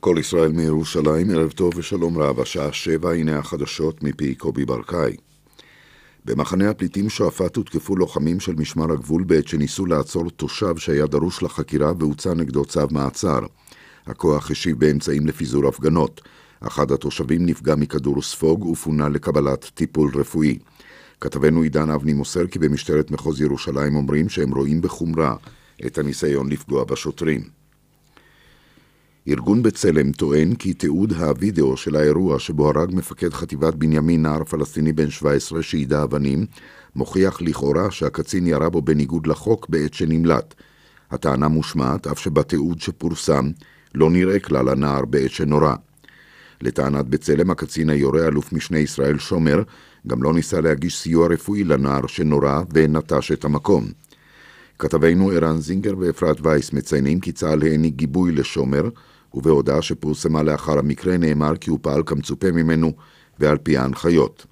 כל ישראל מירושלים, ערב טוב ושלום רב, השעה שבע, הנה החדשות מפי קובי ברקאי. במחנה הפליטים שועפאט הותקפו לוחמים של משמר הגבול בעת שניסו לעצור תושב שהיה דרוש לחקירה והוצא נגדו צו מעצר. הכוח השיב באמצעים לפיזור הפגנות. אחד התושבים נפגע מכדור ספוג ופונה לקבלת טיפול רפואי. כתבנו עידן אבני מוסר כי במשטרת מחוז ירושלים אומרים שהם רואים בחומרה את הניסיון לפגוע בשוטרים. ארגון בצלם טוען כי תיעוד הווידאו של האירוע שבו הרג מפקד חטיבת בנימין, נער פלסטיני בן 17 שיידה אבנים, מוכיח לכאורה שהקצין ירה בו בניגוד לחוק בעת שנמלט. הטענה מושמעת אף שבתיעוד שפורסם לא נראה כלל הנער בעת שנורה. לטענת בצלם, הקצין היורה, אלוף משנה ישראל שומר, גם לא ניסה להגיש סיוע רפואי לנער שנורה ונטש את המקום. כתבינו ערן זינגר ואפרת וייס מציינים כי צה"ל העניק גיבוי לשומר, ובהודעה שפורסמה לאחר המקרה נאמר כי הוא פעל כמצופה ממנו ועל פי ההנחיות.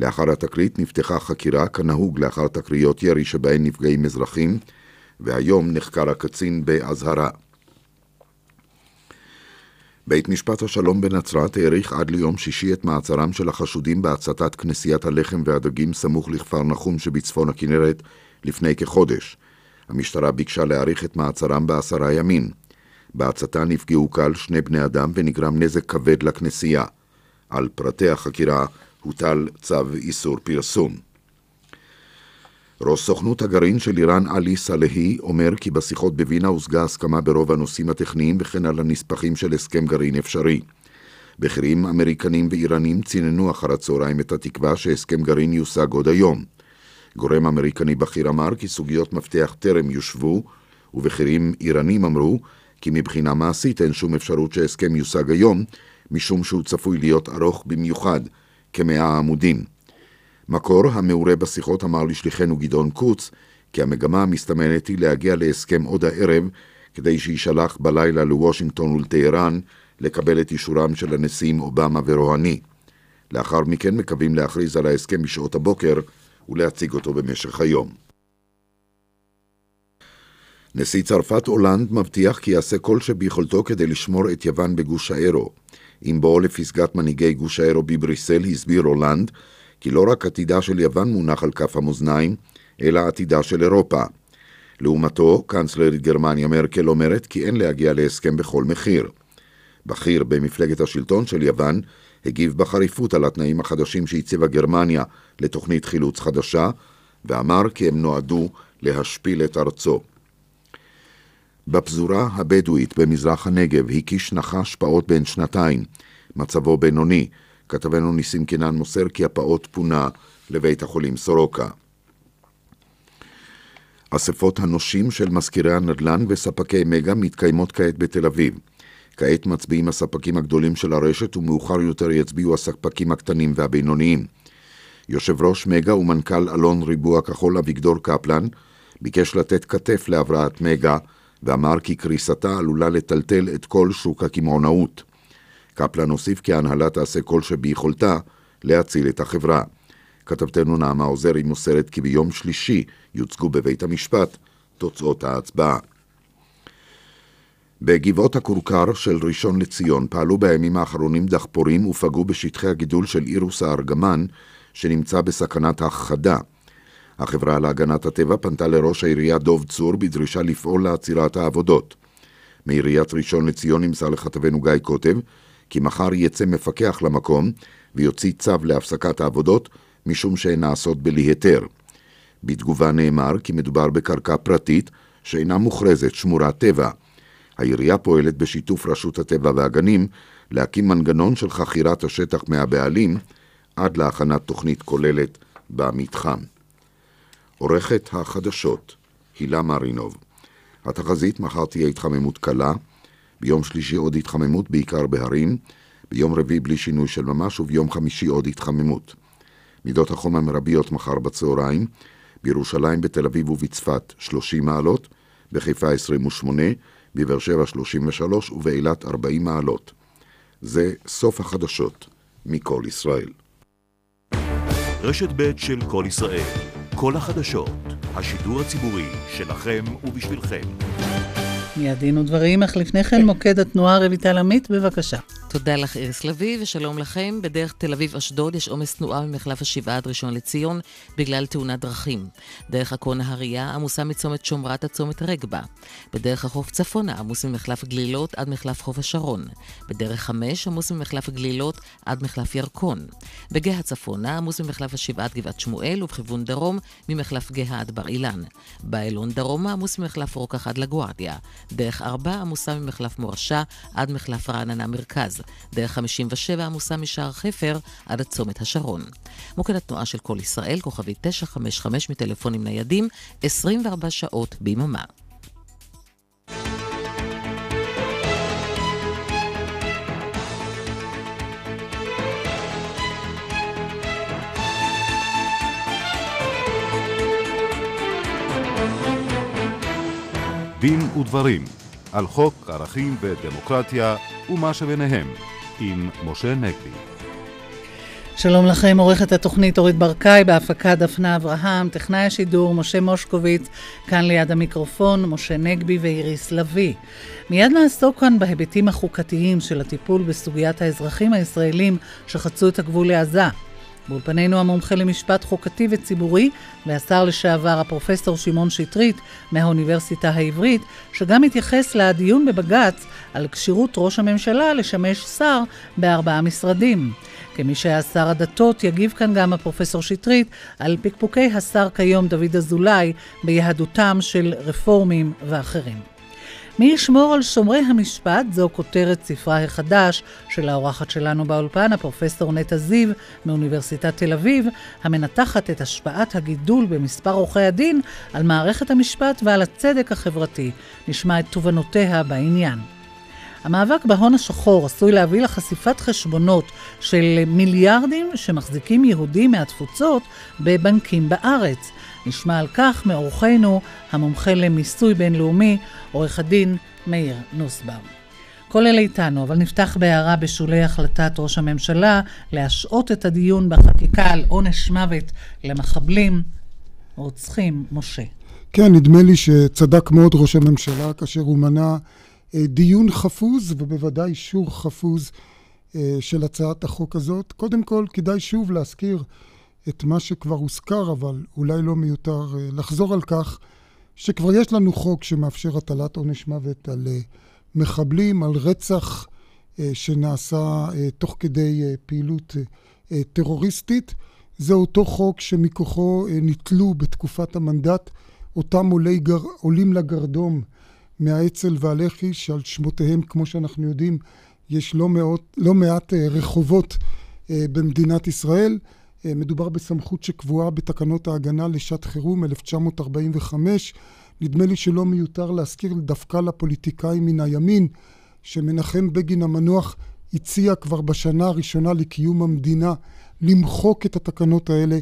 לאחר התקרית נפתחה חקירה כנהוג לאחר תקריות ירי שבהן נפגעים אזרחים, והיום נחקר הקצין באזהרה. בית משפט השלום בנצרת האריך עד ליום שישי את מעצרם של החשודים בהצתת כנסיית הלחם והדגים סמוך לכפר נחום שבצפון הכנרת לפני כחודש. המשטרה ביקשה להאריך את מעצרם בעשרה ימים. בהצתה נפגעו קל שני בני אדם ונגרם נזק כבד לכנסייה. על פרטי החקירה הוטל צו איסור פרסום. ראש סוכנות הגרעין של איראן עלי סלהי אומר כי בשיחות בווינה הושגה הסכמה ברוב הנושאים הטכניים וכן על הנספחים של הסכם גרעין אפשרי. בכירים אמריקנים ואיראנים ציננו אחר הצהריים את התקווה שהסכם גרעין יושג עוד היום. גורם אמריקני בכיר אמר כי סוגיות מפתח טרם יושבו, ובכירים איראנים אמרו כי מבחינה מעשית אין שום אפשרות שהסכם יושג היום, משום שהוא צפוי להיות ארוך במיוחד, כמאה עמודים. מקור המעורה בשיחות אמר לשליחנו גדעון קוץ, כי המגמה המסתמנת היא להגיע להסכם עוד הערב, כדי שיישלח בלילה לוושינגטון ולטהרן לקבל את אישורם של הנשיאים אובמה ורוהני. לאחר מכן מקווים להכריז על ההסכם בשעות הבוקר ולהציג אותו במשך היום. נשיא צרפת הולנד מבטיח כי יעשה כל שביכולתו כדי לשמור את יוון בגוש האירו. עם בואו לפסגת מנהיגי גוש האירו בבריסל הסביר הולנד כי לא רק עתידה של יוון מונח על כף המאזניים, אלא עתידה של אירופה. לעומתו, קאנצלרית גרמניה מרקל אומרת כי אין להגיע להסכם בכל מחיר. בכיר במפלגת השלטון של יוון הגיב בחריפות על התנאים החדשים שהציבה גרמניה לתוכנית חילוץ חדשה, ואמר כי הם נועדו להשפיל את ארצו. בפזורה הבדואית במזרח הנגב הקיש נחש פעוט בן שנתיים, מצבו בינוני. כתבנו ניסים קינן מוסר כי הפעוט פונה לבית החולים סורוקה. אספות הנושים של מזכירי הנדל"ן וספקי מגה מתקיימות כעת בתל אביב. כעת מצביעים הספקים הגדולים של הרשת ומאוחר יותר יצביעו הספקים הקטנים והבינוניים. יושב ראש מגה ומנכ"ל אלון ריבוע כחול אביגדור קפלן ביקש לתת כתף להבראת מגה ואמר כי קריסתה עלולה לטלטל את כל שוק הקמעונאות. קפלן הוסיף כי ההנהלה תעשה כל שביכולתה להציל את החברה. כתבתנו נעמה עוזרי מוסרת כי ביום שלישי יוצגו בבית המשפט תוצאות ההצבעה. בגבעות הכורכר של ראשון לציון פעלו בימים האחרונים דחפורים ופגעו בשטחי הגידול של אירוס הארגמן, שנמצא בסכנת הכחדה. החברה להגנת הטבע פנתה לראש העירייה דוב צור בדרישה לפעול לעצירת העבודות. מעיריית ראשון לציון נמסר לכתבנו גיא קוטב כי מחר יצא מפקח למקום ויוציא צו להפסקת העבודות משום שהן נעשות בלי היתר. בתגובה נאמר כי מדובר בקרקע פרטית שאינה מוכרזת שמורת טבע. העירייה פועלת בשיתוף רשות הטבע והגנים להקים מנגנון של חכירת השטח מהבעלים עד להכנת תוכנית כוללת במתחם. עורכת החדשות, הילה מרינוב. התחזית מחר תהיה התחממות קלה, ביום שלישי עוד התחממות בעיקר בהרים, ביום רביעי בלי שינוי של ממש וביום חמישי עוד התחממות. מידות החום המרביות מחר בצהריים, בירושלים, בתל אביב ובצפת 30 מעלות, בחיפה 28, בבאר שבע 33 ובאילת 40 מעלות. זה סוף החדשות מכל ישראל. רשת ב' של כל ישראל כל החדשות, השידור הציבורי שלכם ובשבילכם. מיד דין ודברים, אך לפני כן מוקד התנועה רויטל עמית, בבקשה. תודה לך, איריס לביא, ושלום לכם. בדרך תל אביב-אשדוד יש עומס תנועה ממחלף השבעה עד ראשון לציון בגלל תאונת דרכים. דרך עכו נהריה עמוסה מצומת שומרת עד צומת רגבה. בדרך החוף צפונה עמוס ממחלף גלילות עד מחלף חוף השרון. בדרך חמש עמוס ממחלף גלילות עד מחלף ירקון. בגאה צפונה עמוס ממחלף השבעה עד גבעת שמואל, ובכיוון דרום ממחלף גאה עד בר אילן. באיילון דרומה עמוס ממחלף רוקח עד לגוארדיה. דרך ארבע עמוסה ממחלף מורשה עד מחלף רעננה מרכז. דרך 57 עמוסה משער חפר עד הצומת השרון. מוקד התנועה של כל ישראל, כוכבי 955 מטלפונים ניידים, 24 שעות ביממה. דין ודברים על חוק ערכים ודמוקרטיה ומה שביניהם עם משה נגבי. שלום לכם, עורכת התוכנית אורית ברקאי, בהפקה דפנה אברהם, טכנאי השידור משה מושקוביץ, כאן ליד המיקרופון משה נגבי ואיריס לביא. מיד נעסוק כאן בהיבטים החוקתיים של הטיפול בסוגיית האזרחים הישראלים שחצו את הגבול לעזה. באולפנינו המומחה למשפט חוקתי וציבורי והשר לשעבר הפרופסור שמעון שטרית מהאוניברסיטה העברית, שגם התייחס לדיון בבג"ץ על כשירות ראש הממשלה לשמש שר בארבעה משרדים. כמי שהיה שר הדתות, יגיב כאן גם הפרופסור שטרית על פקפוקי השר כיום דוד אזולאי ביהדותם של רפורמים ואחרים. מי ישמור על שומרי המשפט? זו כותרת ספרה החדש של האורחת שלנו באולפן, הפרופסור נטע זיו מאוניברסיטת תל אביב, המנתחת את השפעת הגידול במספר עורכי הדין על מערכת המשפט ועל הצדק החברתי. נשמע את תובנותיה בעניין. המאבק בהון השחור עשוי להביא לחשיפת חשבונות של מיליארדים שמחזיקים יהודים מהתפוצות בבנקים בארץ. נשמע על כך מאורחנו, המומחה למיסוי בינלאומי, עורך הדין מאיר נוסבאום. כל אלה איתנו, אבל נפתח בהערה בשולי החלטת ראש הממשלה להשעות את הדיון בחקיקה על עונש מוות למחבלים רוצחים. משה. כן, נדמה לי שצדק מאוד ראש הממשלה כאשר הוא מנע אה, דיון חפוז ובוודאי אישור חפוז אה, של הצעת החוק הזאת. קודם כל, כדאי שוב להזכיר את מה שכבר הוזכר, אבל אולי לא מיותר אה, לחזור על כך, שכבר יש לנו חוק שמאפשר הטלת עונש מוות על מחבלים, על רצח שנעשה תוך כדי פעילות טרוריסטית. זה אותו חוק שמכוחו נתלו בתקופת המנדט אותם עולי גר, עולים לגרדום מהאצ"ל והלח"י, שעל שמותיהם, כמו שאנחנו יודעים, יש לא, מאות, לא מעט אה, רחובות אה, במדינת ישראל. אה, מדובר בסמכות שקבועה בתקנות ההגנה לשעת חירום 1945. נדמה לי שלא מיותר להזכיר דווקא לפוליטיקאים מן הימין, שמנחם בגין המנוח הציע כבר בשנה הראשונה לקיום המדינה למחוק את התקנות האלה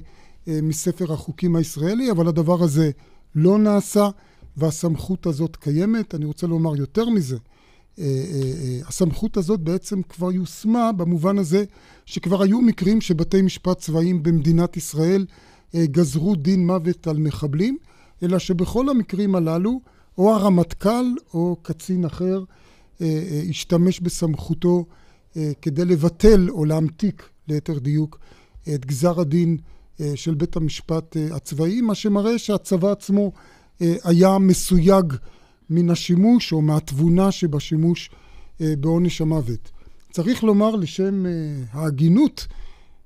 מספר החוקים הישראלי, אבל הדבר הזה לא נעשה. והסמכות הזאת קיימת. אני רוצה לומר יותר מזה, אה, אה, אה, הסמכות הזאת בעצם כבר יושמה במובן הזה שכבר היו מקרים שבתי משפט צבאיים במדינת ישראל גזרו דין מוות על מחבלים, אלא שבכל המקרים הללו או הרמטכ"ל או קצין אחר השתמש בסמכותו כדי לבטל או להמתיק ליתר דיוק את גזר הדין של בית המשפט הצבאי, מה שמראה שהצבא עצמו אה, היה מסויג מן השימוש או מהתבונה שבשימוש אה, בעונש המוות. צריך לומר לשם אה, ההגינות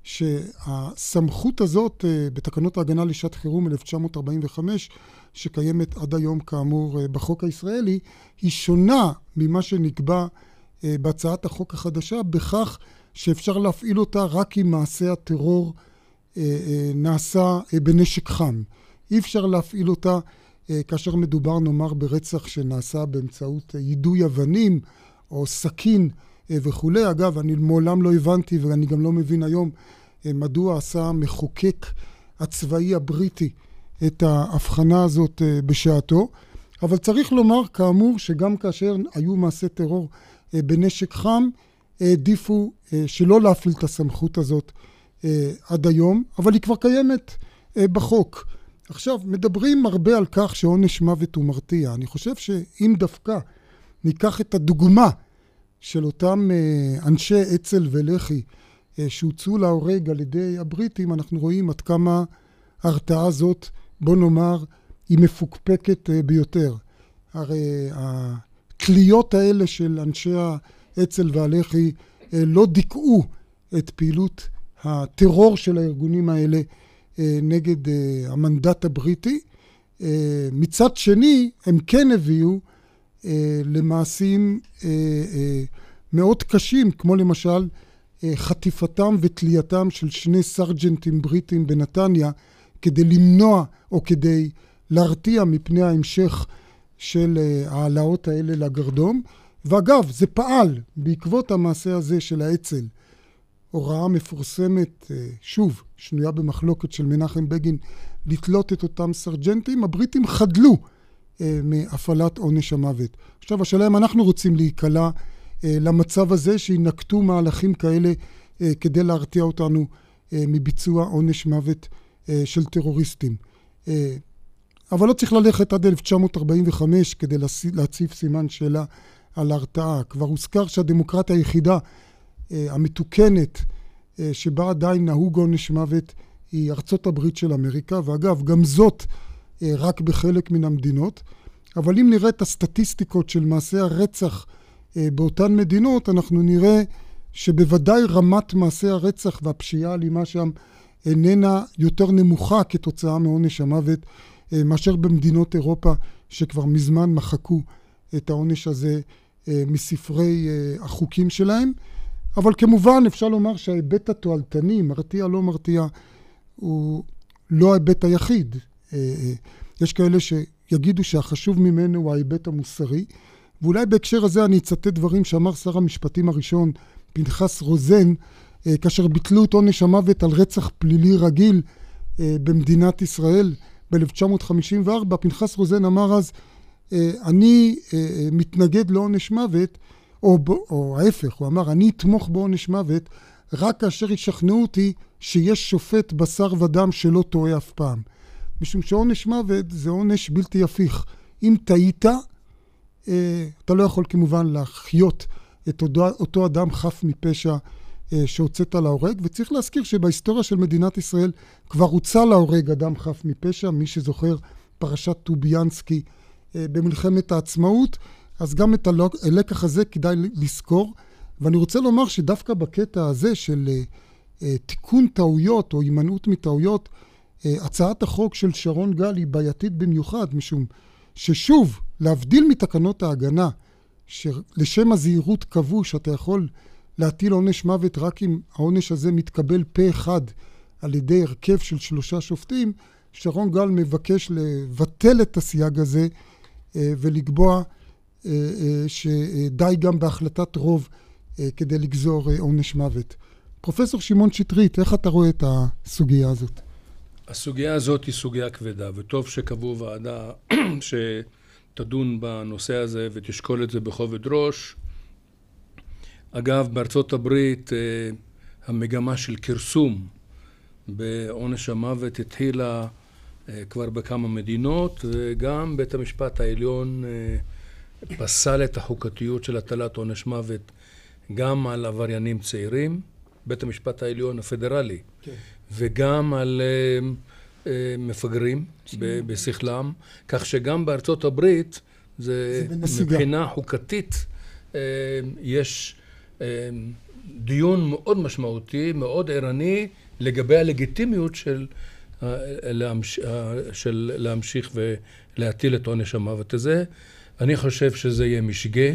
שהסמכות הזאת בתקנות ההגנה לשעת חירום 1945 שקיימת עד היום כאמור בחוק הישראלי היא שונה ממה שנקבע בהצעת החוק החדשה בכך שאפשר להפעיל אותה רק אם מעשה הטרור נעשה בנשק חם. אי אפשר להפעיל אותה אה, כאשר מדובר נאמר ברצח שנעשה באמצעות יידוי אבנים או סכין אה, וכולי. אגב, אני מעולם לא הבנתי ואני גם לא מבין היום אה, מדוע עשה המחוקק הצבאי הבריטי את ההבחנה הזאת בשעתו. אבל צריך לומר כאמור שגם כאשר היו מעשי טרור בנשק חם, העדיפו שלא להפעיל את הסמכות הזאת עד היום, אבל היא כבר קיימת בחוק. עכשיו, מדברים הרבה על כך שעונש מוות הוא מרתיע. אני חושב שאם דווקא ניקח את הדוגמה של אותם אנשי אצ"ל ולח"י שהוצאו להורג על ידי הבריטים, אנחנו רואים עד כמה ההרתעה הזאת, בוא נאמר, היא מפוקפקת ביותר. הרי התליות האלה של אנשי האצ"ל והלח"י לא דיכאו את פעילות הטרור של הארגונים האלה נגד המנדט הבריטי. מצד שני, הם כן הביאו למעשים מאוד קשים, כמו למשל חטיפתם ותלייתם של שני סרג'נטים בריטים בנתניה, כדי למנוע או כדי להרתיע מפני ההמשך של העלאות האלה לגרדום. ואגב, זה פעל בעקבות המעשה הזה של האצ"ל. הוראה מפורסמת, שוב, שנויה במחלוקת של מנחם בגין, לתלות את אותם סרג'נטים, הבריטים חדלו מהפעלת עונש המוות. עכשיו, השאלה אם אנחנו רוצים להיקלע למצב הזה, שינקטו מהלכים כאלה כדי להרתיע אותנו מביצוע עונש מוות של טרוריסטים. אבל לא צריך ללכת עד 1945 כדי להציב סימן שאלה על ההרתעה. כבר הוזכר שהדמוקרטיה היחידה המתוקנת שבה עדיין נהוג עונש מוות היא ארצות הברית של אמריקה, ואגב, גם זאת רק בחלק מן המדינות. אבל אם נראה את הסטטיסטיקות של מעשי הרצח באותן מדינות, אנחנו נראה שבוודאי רמת מעשי הרצח והפשיעה האלימה שם איננה יותר נמוכה כתוצאה מעונש המוות מאשר במדינות אירופה שכבר מזמן מחקו את העונש הזה מספרי החוקים שלהם. אבל כמובן אפשר לומר שההיבט התועלתני, מרתיע לא מרתיע, הוא לא ההיבט היחיד. יש כאלה שיגידו שהחשוב ממנו הוא ההיבט המוסרי, ואולי בהקשר הזה אני אצטט דברים שאמר שר המשפטים הראשון, פנחס רוזן, כאשר ביטלו את עונש המוות על רצח פלילי רגיל במדינת ישראל ב-1954. פנחס רוזן אמר אז, אני מתנגד לעונש מוות, או, או ההפך, הוא אמר, אני אתמוך בעונש מוות רק כאשר ישכנעו אותי שיש שופט בשר ודם שלא טועה אף פעם. משום שעונש מוות זה עונש בלתי הפיך. אם טעית, אתה לא יכול כמובן להחיות את אותו, אותו אדם חף מפשע שהוצאת להורג, וצריך להזכיר שבהיסטוריה של מדינת ישראל כבר הוצא להורג אדם חף מפשע, מי שזוכר פרשת טוביאנסקי במלחמת העצמאות, אז גם את הלקח הזה כדאי לזכור. ואני רוצה לומר שדווקא בקטע הזה של תיקון טעויות או הימנעות מטעויות, הצעת החוק של שרון גל היא בעייתית במיוחד, משום ששוב, להבדיל מתקנות ההגנה, שלשם הזהירות קבעו שאתה יכול להטיל עונש מוות רק אם העונש הזה מתקבל פה אחד על ידי הרכב של שלושה שופטים, שרון גל מבקש לבטל את הסייג הזה ולקבוע שדי גם בהחלטת רוב כדי לגזור עונש מוות. פרופסור שמעון שטרית, איך אתה רואה את הסוגיה הזאת? הסוגיה הזאת היא סוגיה כבדה, וטוב שקבעו ועדה שתדון בנושא הזה ותשקול את זה בכובד ראש. אגב, בארצות הברית המגמה של כרסום בעונש המוות התחילה כבר בכמה מדינות, וגם בית המשפט העליון פסל את החוקתיות של הטלת עונש מוות גם על עבריינים צעירים, בית המשפט העליון הפדרלי, כן. וגם על uh, uh, מפגרים בשכלם, כך שגם בארצות הברית זה, זה מבחינה חוקתית uh, יש uh, דיון מאוד משמעותי, מאוד ערני, לגבי הלגיטימיות של, uh, להמש, uh, של להמשיך ולהטיל את עונש המוות הזה. אני חושב שזה יהיה משגה.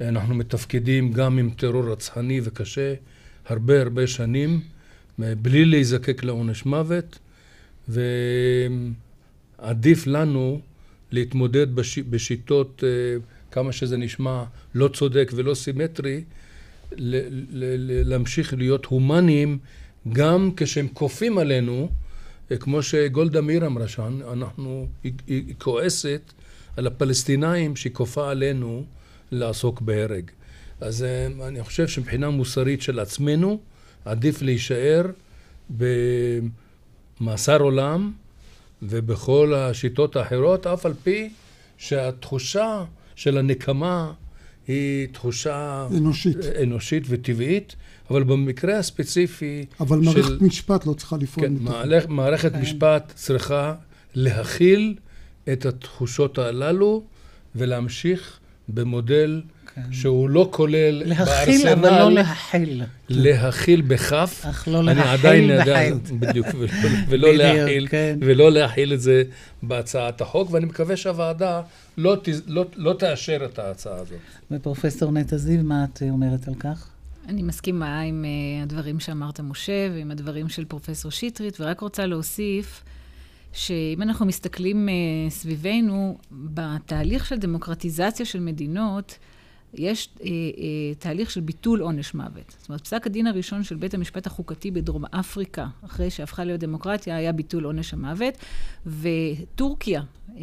אנחנו מתפקדים גם עם טרור רצחני וקשה הרבה הרבה שנים, בלי להיזקק לעונש מוות, ועדיף לנו להתמודד בש... בשיטות, אה, כמה שזה נשמע לא צודק ולא סימטרי, ל... ל... להמשיך להיות הומניים גם כשהם כופים עלינו, אה, כמו שגולדה מאיר אמרה שם, אנחנו, היא, היא כועסת על הפלסטינאים שהיא כופה עלינו לעסוק בהרג. אז אה, אני חושב שמבחינה מוסרית של עצמנו, עדיף להישאר במאסר עולם ובכל השיטות האחרות, אף על פי שהתחושה של הנקמה היא תחושה אנושית, אנושית וטבעית, אבל במקרה הספציפי אבל של... מערכת משפט לא צריכה לפעול כן, מתוך... מערכ- מערכת כן. משפט צריכה להכיל את התחושות הללו ולהמשיך במודל כן. שהוא לא כולל להכיל, אבל בארסנל, לא להכיל. להכיל בכף. אך לא אני להכיל עדיין יודע. בדיוק, ולא- ולא בדיוק, להכיל, כן. ולא להכיל את זה בהצעת החוק, ואני מקווה שהוועדה לא, ת- לא, לא תאשר את ההצעה הזאת. ופרופסור נטע זיו, מה את אומרת על כך? אני מסכימה עם uh, הדברים שאמרת, משה, ועם הדברים של פרופסור שטרית, ורק רוצה להוסיף שאם אנחנו מסתכלים uh, סביבנו, בתהליך של דמוקרטיזציה של מדינות, יש uh, uh, תהליך של ביטול עונש מוות. זאת אומרת, פסק הדין הראשון של בית המשפט החוקתי בדרום אפריקה, אחרי שהפכה להיות דמוקרטיה, היה ביטול עונש המוות, וטורקיה, uh,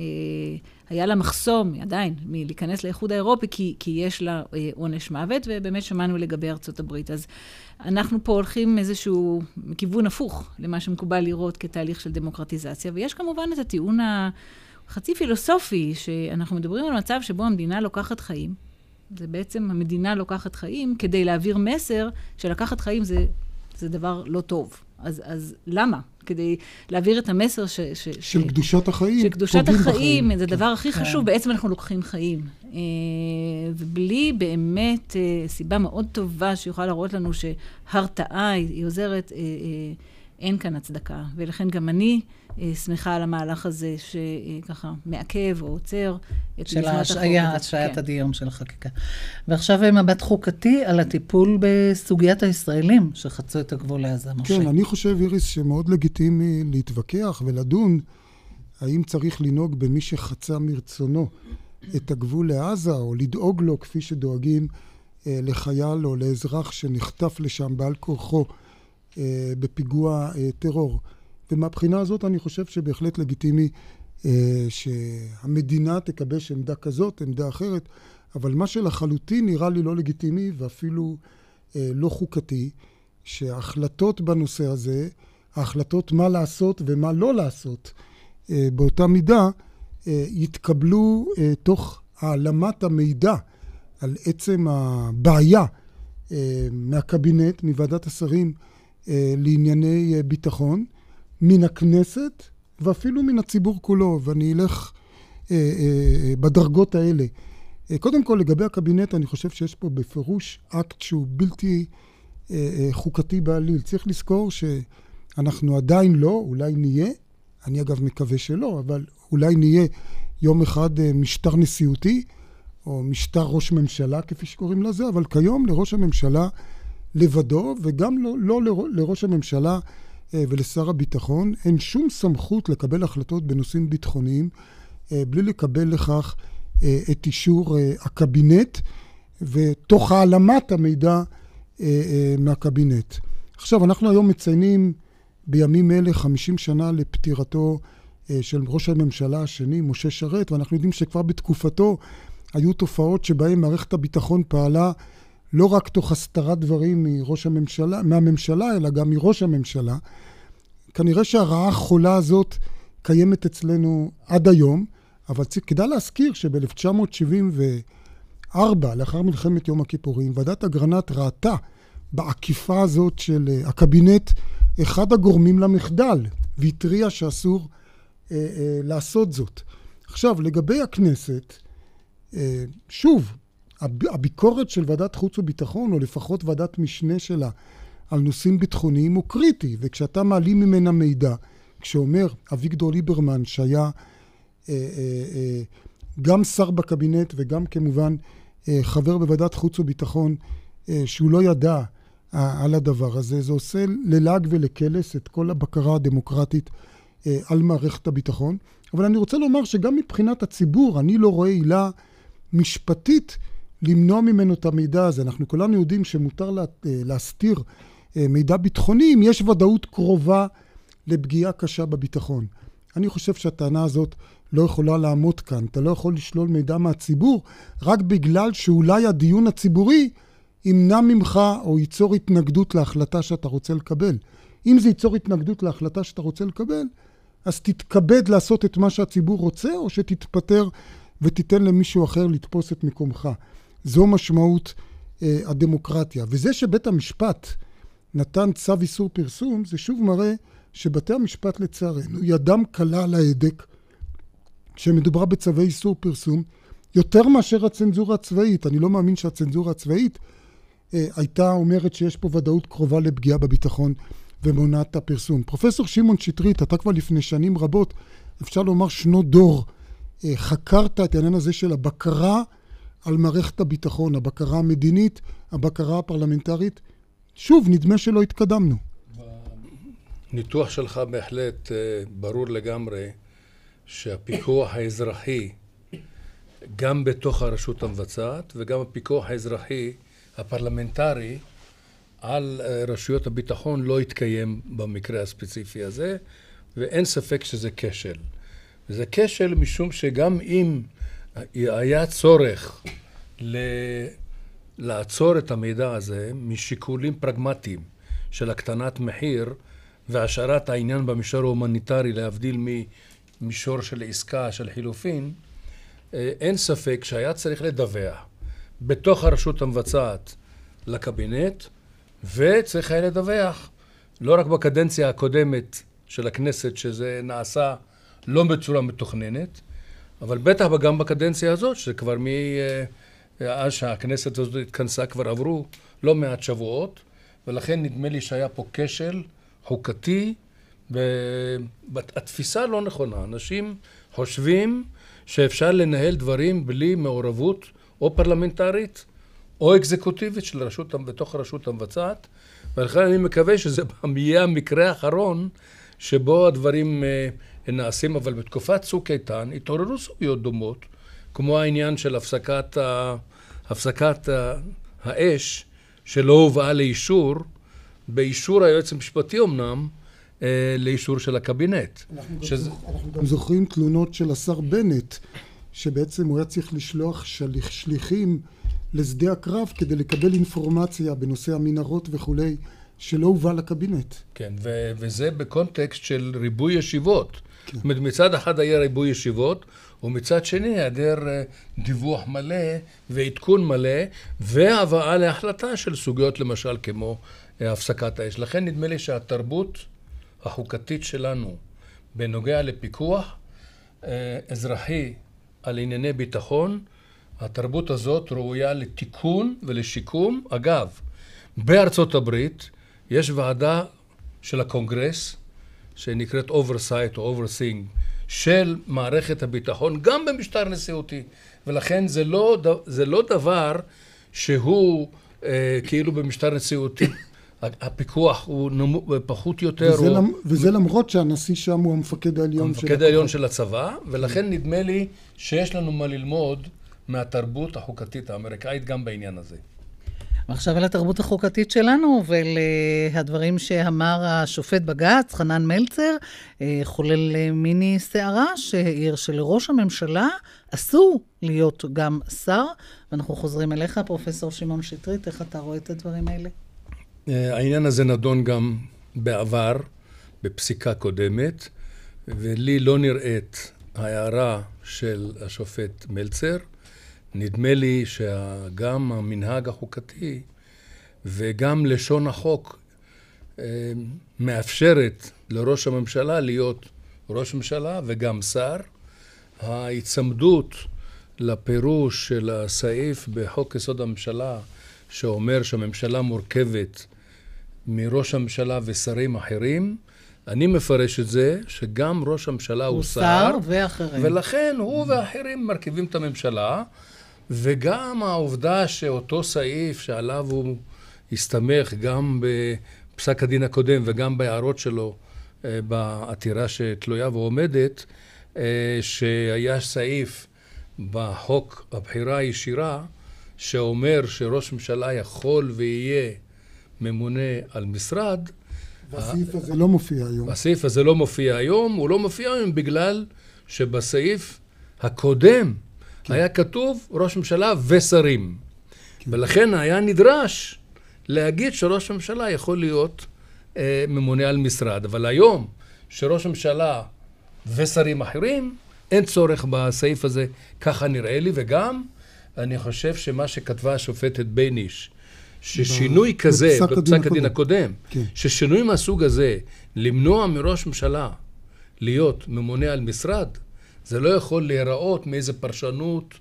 היה לה מחסום, עדיין, מלהיכנס לאיחוד האירופי, כי, כי יש לה אה, עונש מוות, ובאמת שמענו לגבי ארצות הברית. אז אנחנו פה הולכים איזשהו כיוון הפוך למה שמקובל לראות כתהליך של דמוקרטיזציה, ויש כמובן את הטיעון החצי פילוסופי, שאנחנו מדברים על מצב שבו המדינה לוקחת חיים. זה בעצם המדינה לוקחת חיים כדי להעביר מסר שלקחת חיים זה, זה דבר לא טוב. אז, אז למה? כדי להעביר את המסר ש... ש של ש- קדושת החיים. שקדושת פוגעים החיים בחיים. זה הדבר הכי כן. חשוב, בעצם אנחנו לוקחים חיים. אה, ובלי באמת אה, סיבה מאוד טובה שיכולה להראות לנו שהרתעה היא עוזרת, אה, אין כאן הצדקה. ולכן גם אני שמחה על המהלך הזה שככה מעכב או עוצר את של ההשעיה. השעיית כן. הדיון של החקיקה. ועכשיו מבט חוקתי על הטיפול בסוגיית הישראלים שחצו את הגבול לעזה, משה. כן, אני חושב, איריס, שמאוד לגיטימי להתווכח ולדון האם צריך לנהוג במי שחצה מרצונו את הגבול לעזה, או לדאוג לו כפי שדואגים אה, לחייל או לאזרח שנחטף לשם בעל כורחו אה, בפיגוע אה, טרור. ומהבחינה הזאת אני חושב שבהחלט לגיטימי אה, שהמדינה תגבש עמדה כזאת, עמדה אחרת, אבל מה שלחלוטין נראה לי לא לגיטימי ואפילו אה, לא חוקתי, שההחלטות בנושא הזה, ההחלטות מה לעשות ומה לא לעשות אה, באותה מידה, אה, יתקבלו אה, תוך העלמת המידע על עצם הבעיה אה, מהקבינט, מוועדת השרים אה, לענייני אה, ביטחון, מן הכנסת ואפילו מן הציבור כולו, ואני אלך אה, אה, בדרגות האלה. אה, קודם כל, לגבי הקבינט, אני חושב שיש פה בפירוש אקט שהוא בלתי אה, אה, חוקתי בעליל. צריך לזכור שאנחנו עדיין לא, אולי נהיה, אני אגב מקווה שלא, אבל אולי נהיה יום אחד אה, משטר נשיאותי, או משטר ראש ממשלה, כפי שקוראים לזה, אבל כיום לראש הממשלה לבדו, וגם לא, לא לר- לראש הממשלה אה, ולשר הביטחון, אין שום סמכות לקבל החלטות בנושאים ביטחוניים אה, בלי לקבל לכך אה, את אישור אה, הקבינט, ותוך העלמת המידע אה, אה, מהקבינט. עכשיו, אנחנו היום מציינים בימים אלה 50 שנה לפטירתו אה, של ראש הממשלה השני, משה שרת, ואנחנו יודעים שכבר בתקופתו היו תופעות שבהן מערכת הביטחון פעלה לא רק תוך הסתרת דברים מראש הממשלה, מהממשלה, אלא גם מראש הממשלה. כנראה שהרעה החולה הזאת קיימת אצלנו עד היום, אבל כדאי להזכיר שב-1974, לאחר מלחמת יום הכיפורים, ועדת אגרנט ראתה בעקיפה הזאת של אה, הקבינט אחד הגורמים למחדל, והתריעה שאסור אה, אה, לעשות זאת. עכשיו, לגבי הכנסת, אה, שוב, הביקורת של ועדת חוץ וביטחון, או לפחות ועדת משנה שלה, על נושאים ביטחוניים הוא קריטי, וכשאתה מעלים ממנה מידע, כשאומר אביגדור ליברמן, שהיה אה, אה, אה, גם שר בקבינט וגם כמובן אה, חבר בוועדת חוץ וביטחון, אה, שהוא לא ידע אה, על הדבר הזה, זה עושה ללעג ולקלס את כל הבקרה הדמוקרטית אה, על מערכת הביטחון. אבל אני רוצה לומר שגם מבחינת הציבור, אני לא רואה עילה משפטית למנוע ממנו את המידע הזה. אנחנו כולנו יודעים שמותר לה, אה, להסתיר אה, מידע ביטחוני אם יש ודאות קרובה לפגיעה קשה בביטחון. אני חושב שהטענה הזאת לא יכולה לעמוד כאן. אתה לא יכול לשלול מידע מהציבור רק בגלל שאולי הדיון הציבורי ימנע ממך או ייצור התנגדות להחלטה שאתה רוצה לקבל. אם זה ייצור התנגדות להחלטה שאתה רוצה לקבל, אז תתכבד לעשות את מה שהציבור רוצה, או שתתפטר ותיתן למישהו אחר לתפוס את מקומך. זו משמעות אה, הדמוקרטיה. וזה שבית המשפט נתן צו איסור פרסום, זה שוב מראה שבתי המשפט לצערנו, ידם קלה על ההדק כשמדובר בצווי איסור פרסום, יותר מאשר הצנזורה הצבאית. אני לא מאמין שהצנזורה הצבאית אה, הייתה אומרת שיש פה ודאות קרובה לפגיעה בביטחון ומונעת את הפרסום. פרופסור שמעון שטרית, אתה כבר לפני שנים רבות, אפשר לומר שנות דור, אה, חקרת את העניין הזה של הבקרה על מערכת הביטחון, הבקרה המדינית, הבקרה הפרלמנטרית. שוב, נדמה שלא התקדמנו. ניתוח שלך בהחלט אה, ברור לגמרי שהפיקוח האזרחי גם בתוך הרשות המבצעת וגם הפיקוח האזרחי הפרלמנטרי על אה, רשויות הביטחון לא התקיים במקרה הספציפי הזה ואין ספק שזה כשל. וזה כשל משום שגם אם היה צורך ל... לעצור את המידע הזה משיקולים פרגמטיים של הקטנת מחיר והשארת העניין במישור ההומניטרי להבדיל ממישור של עסקה, של חילופין, אה, אין ספק שהיה צריך לדווח בתוך הרשות המבצעת לקבינט וצריך היה לדווח לא רק בקדנציה הקודמת של הכנסת שזה נעשה לא בצורה מתוכננת אבל בטח גם בקדנציה הזאת שזה כבר מאז אה, שהכנסת הזאת התכנסה כבר עברו לא מעט שבועות ולכן נדמה לי שהיה פה כשל חוקתי, והתפיסה לא נכונה. אנשים חושבים שאפשר לנהל דברים בלי מעורבות או פרלמנטרית או אקזקוטיבית של רשות, בתוך הרשות המבצעת, ולכן אני מקווה שזה יהיה המקרה האחרון שבו הדברים אה, נעשים, אבל בתקופת צוק איתן התעוררו סוגיות דומות, כמו העניין של הפסקת, ה... הפסקת ה... האש שלא הובאה לאישור באישור היועץ המשפטי אמנם, אה, לאישור של הקבינט. אנחנו, שזה... אנחנו גם זוכרים תלונות של השר בנט, שבעצם הוא היה צריך לשלוח שליח, שליחים לשדה הקרב כדי לקבל אינפורמציה בנושא המנהרות וכולי, שלא הובא לקבינט. כן, ו- וזה בקונטקסט של ריבוי ישיבות. כן. זאת אומרת, מצד אחד היה ריבוי ישיבות, ומצד שני היעדר אה, דיווח מלא ועדכון מלא, והבאה להחלטה של סוגיות למשל כמו הפסקת האש. לכן נדמה לי שהתרבות החוקתית שלנו בנוגע לפיקוח אה, אזרחי על ענייני ביטחון, התרבות הזאת ראויה לתיקון ולשיקום. אגב, בארצות הברית יש ועדה של הקונגרס שנקראת oversight או overseeing של מערכת הביטחון גם במשטר נשיאותי ולכן זה לא, זה לא דבר שהוא אה, כאילו במשטר נשיאותי הפיקוח הוא נמוך, פחות יותר. וזה, הוא... למ, וזה למרות שהנשיא שם הוא המפקד העליון המפקד של... המפקד העליון של הצבא, ולכן נדמה לי שיש לנו מה ללמוד מהתרבות החוקתית האמריקאית גם בעניין הזה. ועכשיו על התרבות החוקתית שלנו ולדברים שאמר השופט בג"ץ, חנן מלצר, אה, חולל אה, מיני סערה שהעיר שלראש הממשלה אסור להיות גם שר. ואנחנו חוזרים אליך, פרופ' שמעון שטרית, איך אתה רואה את הדברים האלה? אה, העניין הזה נדון גם בעבר, בפסיקה קודמת, ולי לא נראית ההערה של השופט מלצר. נדמה לי שגם המנהג החוקתי וגם לשון החוק אה, מאפשרת לראש הממשלה להיות ראש ממשלה וגם שר. ההיצמדות לפירוש של הסעיף בחוק יסוד הממשלה שאומר שהממשלה מורכבת מראש הממשלה ושרים אחרים, אני מפרש את זה שגם ראש הממשלה הוא, הוא שר, שר ואחרים. ולכן הוא ואחרים מרכיבים את הממשלה, וגם העובדה שאותו סעיף שעליו הוא הסתמך גם בפסק הדין הקודם וגם בהערות שלו אה, בעתירה שתלויה ועומדת, אה, שהיה סעיף בחוק הבחירה הישירה שאומר שראש ממשלה יכול ויהיה ממונה על משרד. והסעיף הזה לא מופיע היום. הסעיף הזה לא מופיע היום, הוא לא מופיע היום בגלל שבסעיף הקודם כן. היה כתוב ראש ממשלה ושרים. כן. ולכן היה נדרש להגיד שראש הממשלה יכול להיות אה, ממונה על משרד. אבל היום, שראש הממשלה ושרים אחרים, אין צורך בסעיף הזה, ככה נראה לי, וגם אני חושב שמה שכתבה השופטת בייניש, ששינוי כזה, בפסק הדין הקודם, כן. ששינוי מהסוג הזה, למנוע מראש ממשלה להיות ממונה על משרד, זה לא יכול להיראות מאיזה פרשנות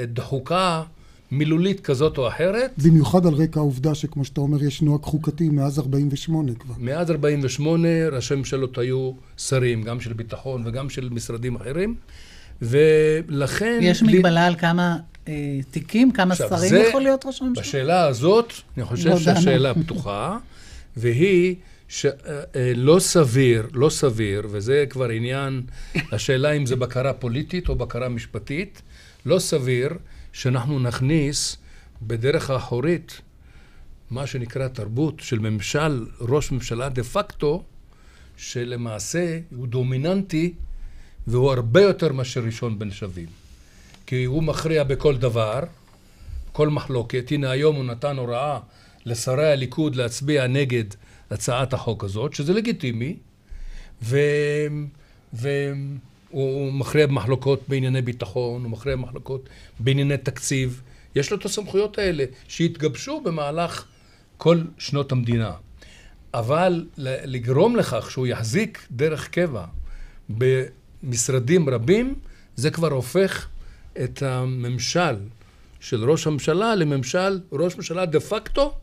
דחוקה מילולית כזאת או אחרת. במיוחד על רקע העובדה שכמו שאתה אומר, יש נוהג חוקתי מאז 48 כבר. מאז 48 ראשי ממשלות היו שרים, גם של ביטחון וגם של משרדים אחרים, ולכן... יש מגבלה על כמה אה, תיקים, כמה עכשיו, שרים זה, יכול להיות ראש הממשלה? בשאלה הזאת, אני חושב לא שהשאלה פתוחה, והיא שלא אה, אה, סביר, לא סביר, וזה כבר עניין, השאלה אם זה בקרה פוליטית או בקרה משפטית, לא סביר שאנחנו נכניס בדרך האחורית מה שנקרא תרבות של ממשל, ראש ממשלה דה פקטו, שלמעשה הוא דומיננטי והוא הרבה יותר מאשר ראשון בין שווים. כי הוא מכריע בכל דבר, כל מחלוקת. הנה היום הוא נתן הוראה לשרי הליכוד להצביע נגד הצעת החוק הזאת, שזה לגיטימי, ו... ו... הוא מכריע במחלוקות בענייני ביטחון, הוא מכריע במחלוקות בענייני תקציב. יש לו את הסמכויות האלה שהתגבשו במהלך כל שנות המדינה. אבל לגרום לכך שהוא יחזיק דרך קבע במשרדים רבים, זה כבר הופך את הממשל של ראש הממשלה לממשל ראש ממשלה דה פקטו,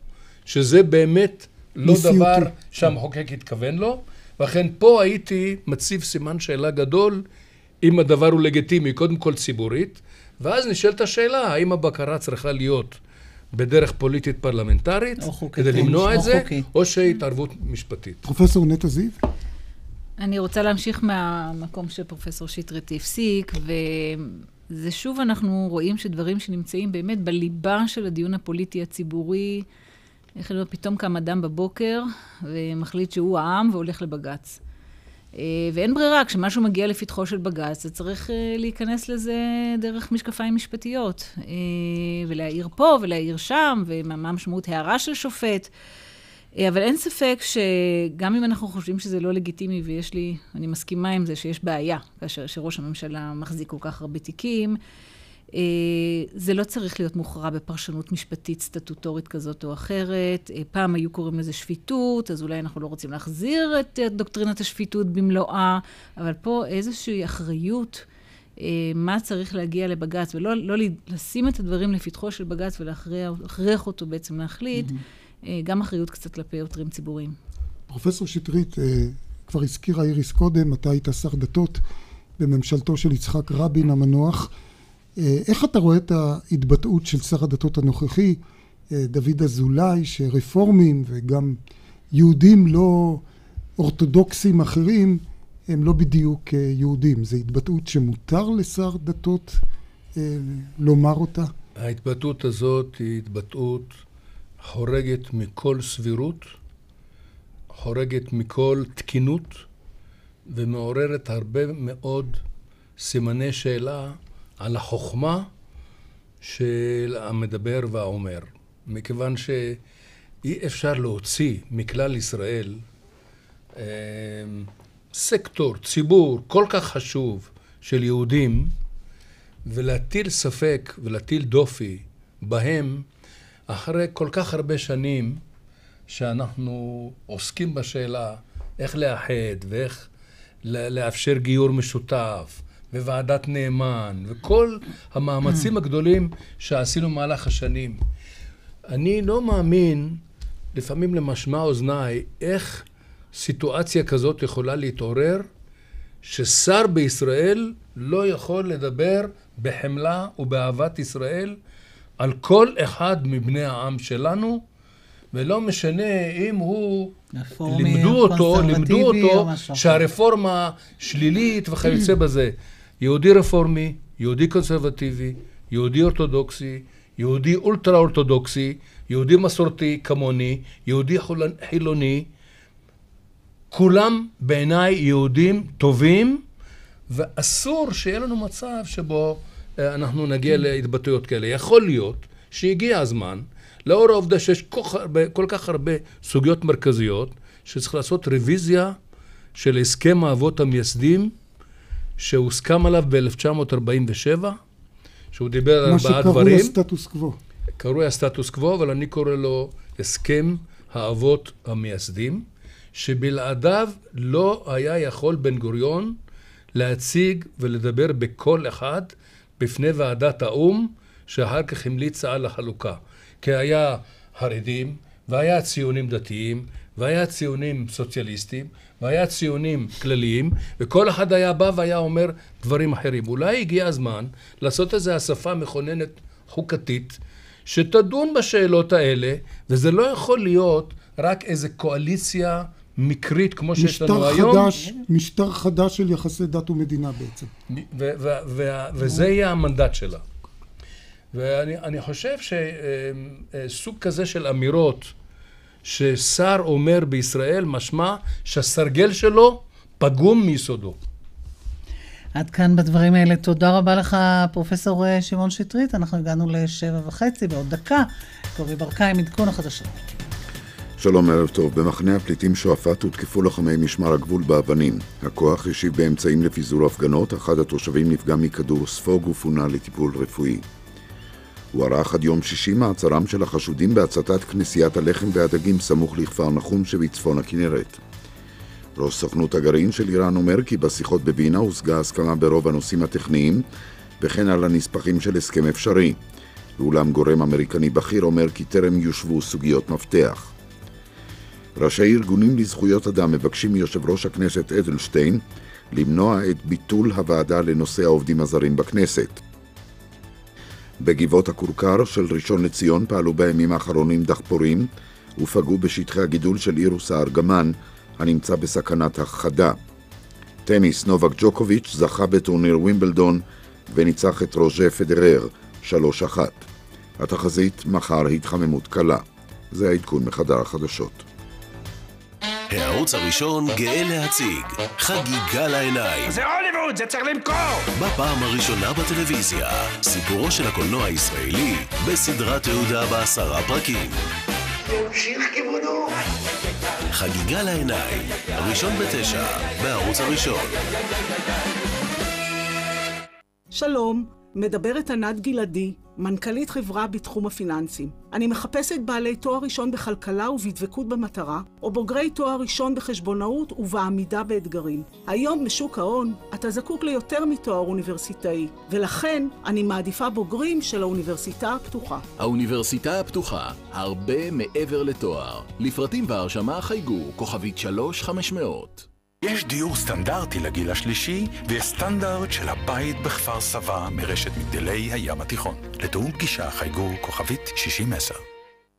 שזה באמת לא. דבר שהמחוקק התכוון לו. ואכן פה הייתי מציב סימן שאלה גדול אם הדבר הוא לגיטימי, קודם כל ציבורית, ואז נשאלת השאלה האם הבקרה צריכה להיות בדרך פוליטית פרלמנטרית, כדי למנוע את זה, חוקי. או שהתערבות משפטית. פרופסור נטע זיו? אני רוצה להמשיך מהמקום שפרופסור שטרית הפסיק, וזה שוב אנחנו רואים שדברים שנמצאים באמת בליבה של הדיון הפוליטי הציבורי, איך לומר, פתאום קם אדם בבוקר ומחליט שהוא העם והולך לבג"ץ. אה, ואין ברירה, כשמשהו מגיע לפתחו של בג"ץ, זה צריך אה, להיכנס לזה דרך משקפיים משפטיות. אה, ולהעיר פה ולהעיר שם, ומה משמעות הערה של שופט. אבל אין ספק שגם אם אנחנו חושבים שזה לא לגיטימי, ויש לי, אני מסכימה עם זה שיש בעיה, כאשר שראש הממשלה מחזיק כל כך הרבה תיקים, זה לא צריך להיות מוכרע בפרשנות משפטית סטטוטורית כזאת או אחרת. אה, פעם היו קוראים לזה שפיטות, אז אולי אנחנו לא רוצים להחזיר את דוקטרינת השפיטות במלואה, אבל פה איזושהי אחריות. אה, מה צריך להגיע לבג"ץ, ולא לא לשים את הדברים לפתחו של בג"ץ ולהכריח אותו בעצם להחליט, mm-hmm. גם אחריות קצת כלפי עותרים ציבוריים. פרופסור שטרית, כבר הזכירה איריס קודם, אתה היית שר דתות בממשלתו של יצחק רבין המנוח. אה, איך אתה רואה את ההתבטאות של שר הדתות הנוכחי, אה, דוד אזולאי, שרפורמים וגם יהודים לא אורתודוקסים אחרים הם לא בדיוק אה, יהודים. זו התבטאות שמותר לשר דתות לומר אותה? ההתבטאות הזאת היא התבטאות חורגת מכל סבירות, חורגת מכל תקינות ומעוררת הרבה מאוד סימני שאלה על החוכמה של המדבר והאומר. מכיוון שאי אפשר להוציא מכלל ישראל אה, סקטור, ציבור כל כך חשוב של יהודים ולהטיל ספק ולהטיל דופי בהם אחרי כל כך הרבה שנים שאנחנו עוסקים בשאלה איך לאחד ואיך לאפשר גיור משותף וועדת נאמן, וכל המאמצים הגדולים שעשינו במהלך השנים. אני לא מאמין, לפעמים למשמע אוזניי, איך סיטואציה כזאת יכולה להתעורר, ששר בישראל לא יכול לדבר בחמלה ובאהבת ישראל על כל אחד מבני העם שלנו, ולא משנה אם הוא, לימדו אותו, לימדו אותו שהרפורמה שלילית וכיוצא בזה. יהודי רפורמי, יהודי קונסרבטיבי, יהודי אורתודוקסי, יהודי אולטרה אורתודוקסי, יהודי מסורתי כמוני, יהודי חילוני, כולם בעיניי יהודים טובים, ואסור שיהיה לנו מצב שבו אה, אנחנו נגיע להתבטאויות כאלה. יכול להיות שהגיע הזמן, לאור העובדה שיש כל, כך הרבה סוגיות מרכזיות, שצריך לעשות רוויזיה של הסכם האבות המייסדים שהוסכם עליו ב-1947, שהוא דיבר על ארבעה דברים. מה שקרוי הסטטוס קוו. קרוי הסטטוס קוו, אבל אני קורא לו הסכם האבות המייסדים, שבלעדיו לא היה יכול בן גוריון להציג ולדבר בקול אחד בפני ועדת האו"ם, שאחר כך המליצה על החלוקה. כי היה חרדים, והיה ציונים דתיים, והיה ציונים סוציאליסטים, והיה ציונים כלליים, וכל אחד היה בא והיה אומר דברים אחרים. אולי הגיע הזמן לעשות איזו אספה מכוננת חוקתית, שתדון בשאלות האלה, וזה לא יכול להיות רק איזו קואליציה מקרית כמו שיש לנו משטר היום. חדש, משטר חדש של יחסי דת ומדינה בעצם. ו- ו- ו- וזה יהיה המנדט שלה. ואני אני חושב שסוג כזה של אמירות ששר אומר בישראל, משמע שהסרגל שלו פגום מיסודו. עד כאן בדברים האלה. תודה רבה לך, פרופסור אה, שמעון שטרית. אנחנו הגענו לשבע וחצי, בעוד דקה. קובי ברקאי עם עדכון החדשות. שלום, ערב טוב. במחנה הפליטים שועפאט הותקפו לוחמי משמר הגבול באבנים. הכוח השיב באמצעים לפיזור הפגנות, אחד התושבים נפגע מכדור ספוג ופונה לטיפול רפואי. הוארך עד יום שישי מעצרם של החשודים בהצתת כנסיית הלחם והדגים סמוך לכפר נחום שבצפון הכנרת. ראש סוכנות הגרעין של איראן אומר כי בשיחות בווינה הושגה הסכמה ברוב הנושאים הטכניים וכן על הנספחים של הסכם אפשרי. ואולם גורם אמריקני בכיר אומר כי טרם יושבו סוגיות מפתח. ראשי ארגונים לזכויות אדם מבקשים מיושב ראש הכנסת אדלשטיין למנוע את ביטול הוועדה לנושא העובדים הזרים בכנסת. בגבעות הכורכר של ראשון לציון פעלו בימים האחרונים דחפורים ופגעו בשטחי הגידול של אירוס הארגמן הנמצא בסכנת הכחדה. טניס נובק ג'וקוביץ' זכה בטורניר ווימבלדון וניצח את רוז'ה פדרר 3-1. התחזית מחר התחממות קלה. זה העדכון מחדר החדשות. הערוץ הראשון גאה להציג חגיגה לעיניים. זה הוליווד, זה צריך למכור! בפעם הראשונה בטלוויזיה, סיפורו של הקולנוע הישראלי בסדרת תעודה בעשרה פרקים. ימשיך כיוונו! חגיגה לעיניים, ראשון בתשע, בערוץ הראשון. שלום, מדברת ענת גלעדי, מנכ"לית חברה בתחום הפיננסים. אני מחפשת בעלי תואר ראשון בכלכלה ובדבקות במטרה, או בוגרי תואר ראשון בחשבונאות ובעמידה באתגרים. היום בשוק ההון אתה זקוק ליותר מתואר אוניברסיטאי, ולכן אני מעדיפה בוגרים של האוניברסיטה הפתוחה. האוניברסיטה הפתוחה, הרבה מעבר לתואר. לפרטים והרשמה חייגו, כוכבית 3500. יש דיור סטנדרטי לגיל השלישי, ויש סטנדרט של הבית בכפר סבא מרשת מגדלי הים התיכון. לתיאום פגישה חייגו כוכבית 6010.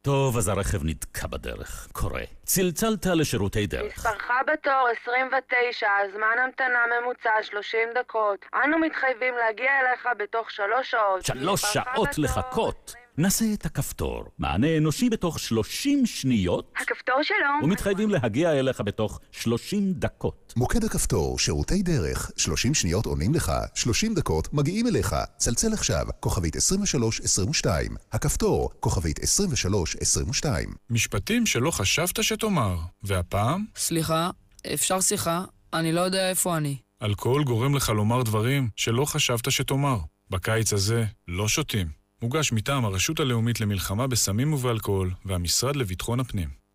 טוב, אז הרכב נתקע בדרך. קורה. צלצלת לשירותי דרך. מספרך בתור 29, זמן המתנה ממוצע 30 דקות. אנו מתחייבים להגיע אליך בתוך שלוש שעות. שלוש שעות לחכות? נסה את הכפתור. מענה אנושי בתוך 30 שניות. הכפתור שלו. ומתחייבים להגיע אליך בתוך 30 דקות. מוקד הכפתור, שירותי דרך, 30 שניות עונים לך, 30 דקות מגיעים אליך. צלצל עכשיו, כוכבית 2322. הכפתור, כוכבית 2322. משפטים שלא חשבת שתאמר, והפעם? סליחה, אפשר שיחה? אני לא יודע איפה אני. אלכוהול גורם לך לומר דברים שלא חשבת שתאמר. בקיץ הזה לא שותים. מוגש מטעם הרשות הלאומית למלחמה בסמים ובאלכוהול והמשרד לביטחון הפנים.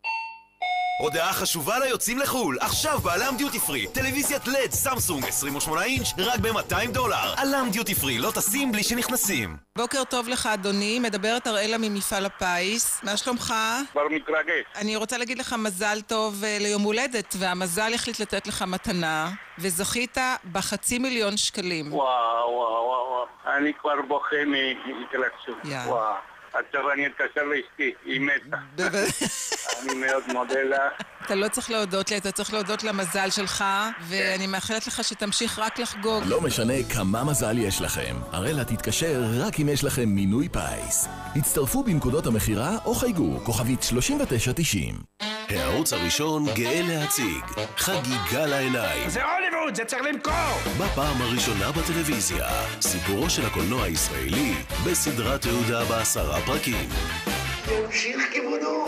הודעה חשובה ליוצאים לחו"ל, עכשיו בעלם דיוטי פרי, טלוויזיית לד סמסונג 28 אינץ' רק ב-200 דולר. עלם דיוטי פרי, לא טסים בלי שנכנסים. בוקר טוב לך אדוני, מדברת אראלה ממפעל הפיס, מה שלומך? כבר מתרגש. אני רוצה להגיד לך מזל טוב uh, ליום הולדת, והמזל החליט לתת לך מתנה, וזכית בחצי מיליון שקלים. וואו, וואו, וואו, אני כבר בוכה מהתרגשות. וואו. עכשיו אני אתקשר לאשתי, היא מתה. אני מאוד מודה לה. אתה לא צריך להודות לי, אתה צריך להודות למזל שלך, ואני מאחלת לך שתמשיך רק לחגוג. לא משנה כמה מזל יש לכם, אראלה תתקשר רק אם יש לכם מינוי פיס. הצטרפו בנקודות המכירה או חייגו, כוכבית 3990. הערוץ הראשון גאה להציג חגיגה לעיניים. זה הוליווד, זה צריך למכור! בפעם הראשונה בטלוויזיה, סיפורו של הקולנוע הישראלי בסדרת תעודה בעשרה פרקים. ימשיך כיוונו!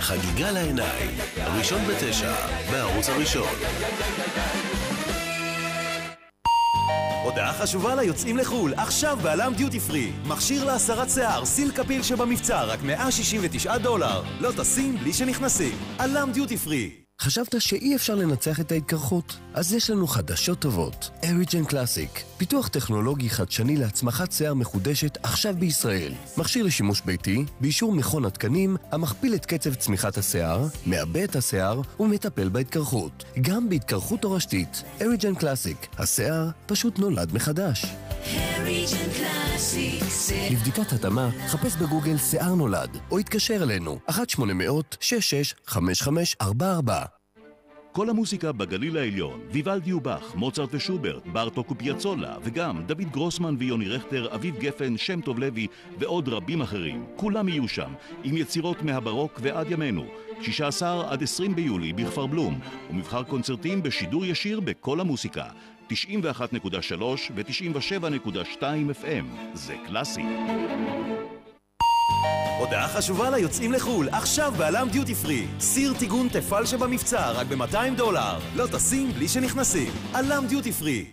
חגיגה לעיניים, ראשון בתשע, בערוץ הראשון. הודעה חשובה ליוצאים לחו"ל, עכשיו בעלם דיוטי פרי. מכשיר להסרת שיער, סיל קפיל שבמבצע, רק 169 דולר. לא טסים בלי שנכנסים. עלם דיוטי פרי. חשבת שאי אפשר לנצח את ההתקרחות? אז יש לנו חדשות טובות. אריג'ן קלאסיק, פיתוח טכנולוגי חדשני להצמחת שיער מחודשת עכשיו בישראל. מכשיר לשימוש ביתי, באישור מכון התקנים, המכפיל את קצב צמיחת השיער, מעבה את השיער ומטפל בהתקרחות. גם בהתקרחות תורשתית. אריג'ן קלאסיק, השיער פשוט נולד מחדש. לבדיקת התאמה, חפש בגוגל שיער נולד, או התקשר אלינו, 1-800-665544. כל המוסיקה בגליל העליון, ויוולדי ובך, מוצרט ושוברט, בארטוק ופיאצולה, וגם דוד גרוסמן ויוני רכטר, אביב גפן, שם טוב לוי ועוד רבים אחרים. כולם יהיו שם, עם יצירות מהברוק ועד ימינו. 16 עד 20 ביולי בכפר בלום, ומבחר קונצרטים בשידור ישיר בכל המוסיקה. 91.3 ו-97.2 FM. זה קלאסי. הודעה חשובה ליוצאים לחו"ל, עכשיו בעלם דיוטי פרי. סיר טיגון תפל שבמבצע, רק ב-200 דולר. לא טסים בלי שנכנסים. עלם דיוטי פרי.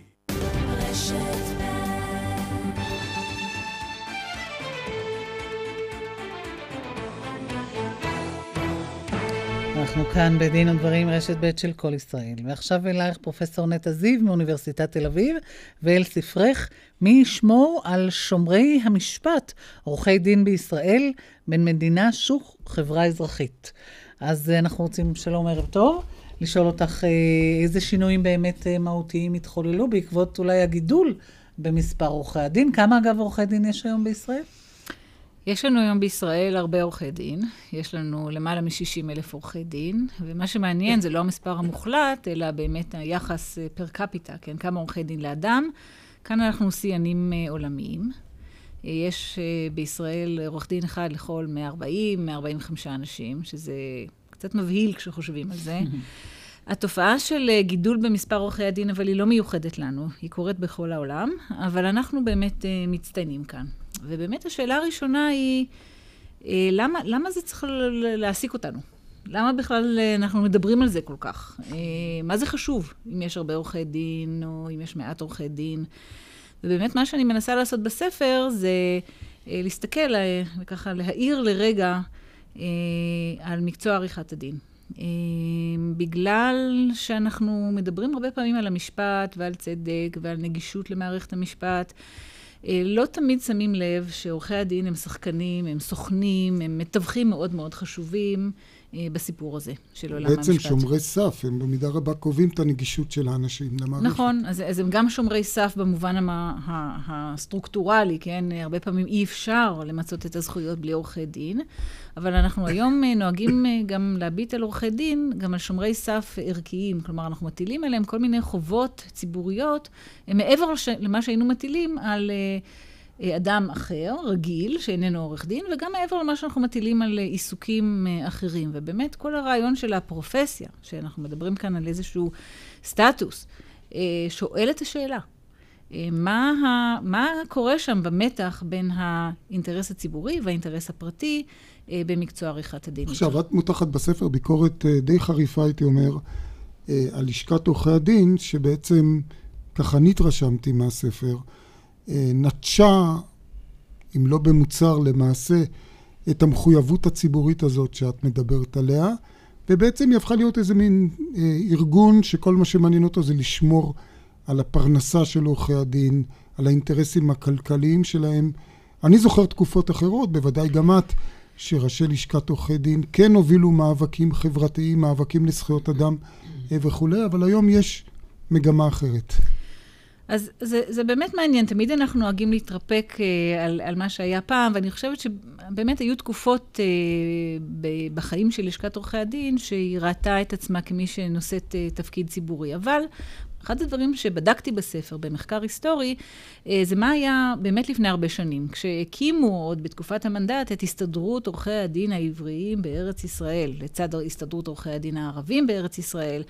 אנחנו כאן בדין ודברים, רשת ב' של כל ישראל. ועכשיו אלייך פרופסור נטע זיו מאוניברסיטת תל אביב, ואל ספרך, מי ישמור על שומרי המשפט, עורכי דין בישראל, בין מדינה, שוק, חברה אזרחית. אז אנחנו רוצים, שלום, ערב טוב, לשאול אותך איזה שינויים באמת מהותיים התחוללו בעקבות אולי הגידול במספר עורכי הדין. כמה, אגב, עורכי דין יש היום בישראל? יש לנו היום בישראל הרבה עורכי דין, יש לנו למעלה מ-60 אלף עורכי דין, ומה שמעניין זה לא המספר המוחלט, אלא באמת היחס פר קפיטה, כן, כמה עורכי דין לאדם. כאן אנחנו שיאנים עולמיים. יש בישראל עורך דין אחד לכל 140, 145 אנשים, שזה קצת מבהיל כשחושבים על זה. התופעה של גידול במספר עורכי הדין, אבל היא לא מיוחדת לנו, היא קורית בכל העולם, אבל אנחנו באמת מצטיינים כאן. ובאמת השאלה הראשונה היא, למה, למה זה צריך להעסיק אותנו? למה בכלל אנחנו מדברים על זה כל כך? מה זה חשוב, אם יש הרבה עורכי דין, או אם יש מעט עורכי דין? ובאמת מה שאני מנסה לעשות בספר זה להסתכל וככה להאיר לרגע על מקצוע עריכת הדין. בגלל שאנחנו מדברים הרבה פעמים על המשפט ועל צדק ועל נגישות למערכת המשפט, לא תמיד שמים לב שעורכי הדין הם שחקנים, הם סוכנים, הם מתווכים מאוד מאוד חשובים בסיפור הזה של עולם המשפט. בעצם שומרי סף, הם במידה רבה קובעים את הנגישות של האנשים למערכת. נכון, אז, אז הם גם שומרי סף במובן המה, הסטרוקטורלי, כן? הרבה פעמים אי אפשר למצות את הזכויות בלי עורכי דין, אבל אנחנו היום נוהגים גם להביט על עורכי דין, גם על שומרי סף ערכיים. כלומר, אנחנו מטילים עליהם כל מיני חובות ציבוריות, מעבר לש, למה שהיינו מטילים על אדם אחר, רגיל, שאיננו עורך דין, וגם מעבר למה שאנחנו מטילים על עיסוקים אחרים. ובאמת, כל הרעיון של הפרופסיה, שאנחנו מדברים כאן על איזשהו סטטוס, שואל את השאלה. מה, ה, מה קורה שם במתח בין האינטרס הציבורי והאינטרס הפרטי במקצוע עריכת הדין? עכשיו, את מותחת בספר ביקורת די חריפה, הייתי אומר, על לשכת עורכי הדין, שבעצם, ככה אני התרשמתי מהספר, נטשה, אם לא במוצר למעשה, את המחויבות הציבורית הזאת שאת מדברת עליה, ובעצם היא הפכה להיות איזה מין ארגון שכל מה שמעניין אותו זה לשמור על הפרנסה של עורכי הדין, על האינטרסים הכלכליים שלהם. אני זוכר תקופות אחרות, בוודאי גם את, שראשי לשכת עורכי דין כן הובילו מאבקים חברתיים, מאבקים לזכויות אדם וכולי, אבל היום יש מגמה אחרת. אז זה, זה באמת מעניין, תמיד אנחנו נוהגים להתרפק אה, על, על מה שהיה פעם, ואני חושבת שבאמת היו תקופות אה, ב, בחיים של לשכת עורכי הדין, שהיא ראתה את עצמה כמי שנושאת אה, תפקיד ציבורי. אבל אחד הדברים שבדקתי בספר, במחקר היסטורי, אה, זה מה היה באמת לפני הרבה שנים. כשהקימו עוד בתקופת המנדט את הסתדרות עורכי הדין העבריים בארץ ישראל, לצד הסתדרות עורכי הדין הערבים בארץ ישראל.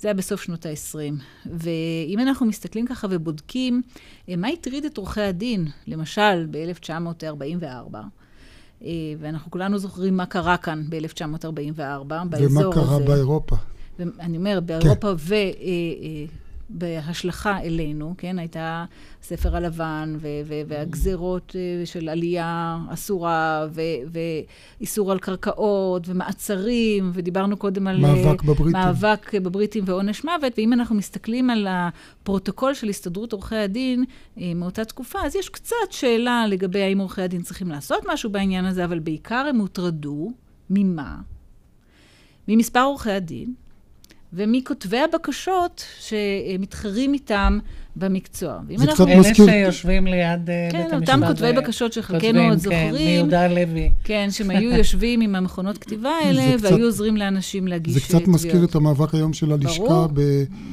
זה היה בסוף שנות ה-20. ואם אנחנו מסתכלים ככה ובודקים, מה הטריד את עורכי הדין, למשל ב-1944, ואנחנו כולנו זוכרים מה קרה כאן ב-1944, באזור הזה. ומה קרה באירופה. אני אומרת, באירופה כן. בהשלכה אלינו, כן? הייתה הספר הלבן ו- ו- והגזרות אה, של עלייה אסורה ו- ואיסור על קרקעות ומעצרים, ודיברנו קודם על... מאבק בבריטים. מאבק בבריטים ועונש מוות, ואם אנחנו מסתכלים על הפרוטוקול של הסתדרות עורכי הדין מאותה תקופה, אז יש קצת שאלה לגבי האם עורכי הדין צריכים לעשות משהו בעניין הזה, אבל בעיקר הם הוטרדו. ממה? ממספר עורכי הדין ומכותבי הבקשות שמתחרים איתם במקצוע. זה קצת מזכיר... אלה שיושבים ליד כן, בית המשפט. כן, אותם כותבי בקשות שחלקנו עוד זוכרים. כן, מיהודה לוי. כן, שהם היו יושבים עם המכונות כתיבה האלה, והיו קצת, עוזרים לאנשים להגיש תביעות. זה קצת תביעות. מזכיר את המאבק היום של הלשכה.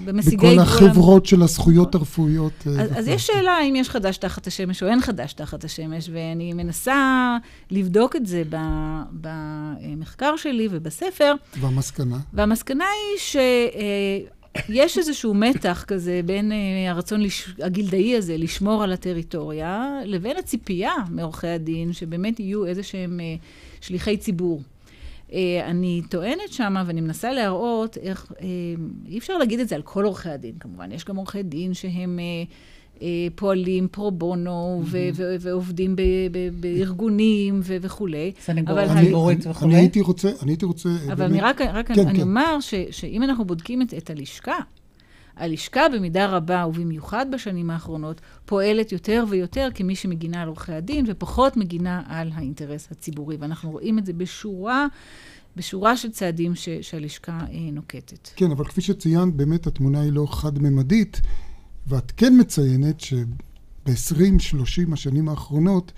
בכל החברות של הזכויות הרפואיות. אז, אז יש שאלה האם יש חדש תחת השמש או אין חדש תחת השמש, ואני מנסה לבדוק את זה במחקר שלי ובספר. והמסקנה? והמסקנה היא ש... יש איזשהו מתח כזה בין uh, הרצון לש... הגילדאי הזה לשמור על הטריטוריה, לבין הציפייה מעורכי הדין, שבאמת יהיו איזה שהם uh, שליחי ציבור. Uh, אני טוענת שמה, ואני מנסה להראות איך, uh, אי אפשר להגיד את זה על כל עורכי הדין, כמובן. יש גם עורכי דין שהם... Uh, פועלים פרו בונו mm-hmm. ו- ועובדים ב- ב- בארגונים ו- וכולי. סנגוריה ציבורית וכולי. אני הייתי רוצה, אני הייתי רוצה... אבל באמת... אני רק, רק כן, אני כן. אומר ש- שאם אנחנו בודקים את, את הלשכה, הלשכה במידה רבה, ובמיוחד בשנים האחרונות, פועלת יותר ויותר כמי שמגינה על עורכי הדין, ופחות מגינה על האינטרס הציבורי. ואנחנו רואים את זה בשורה... בשורה של צעדים ש- שהלשכה אה, נוקטת. כן, אבל כפי שציינת, באמת התמונה היא לא חד-ממדית. ואת כן מציינת שב-20-30 השנים האחרונות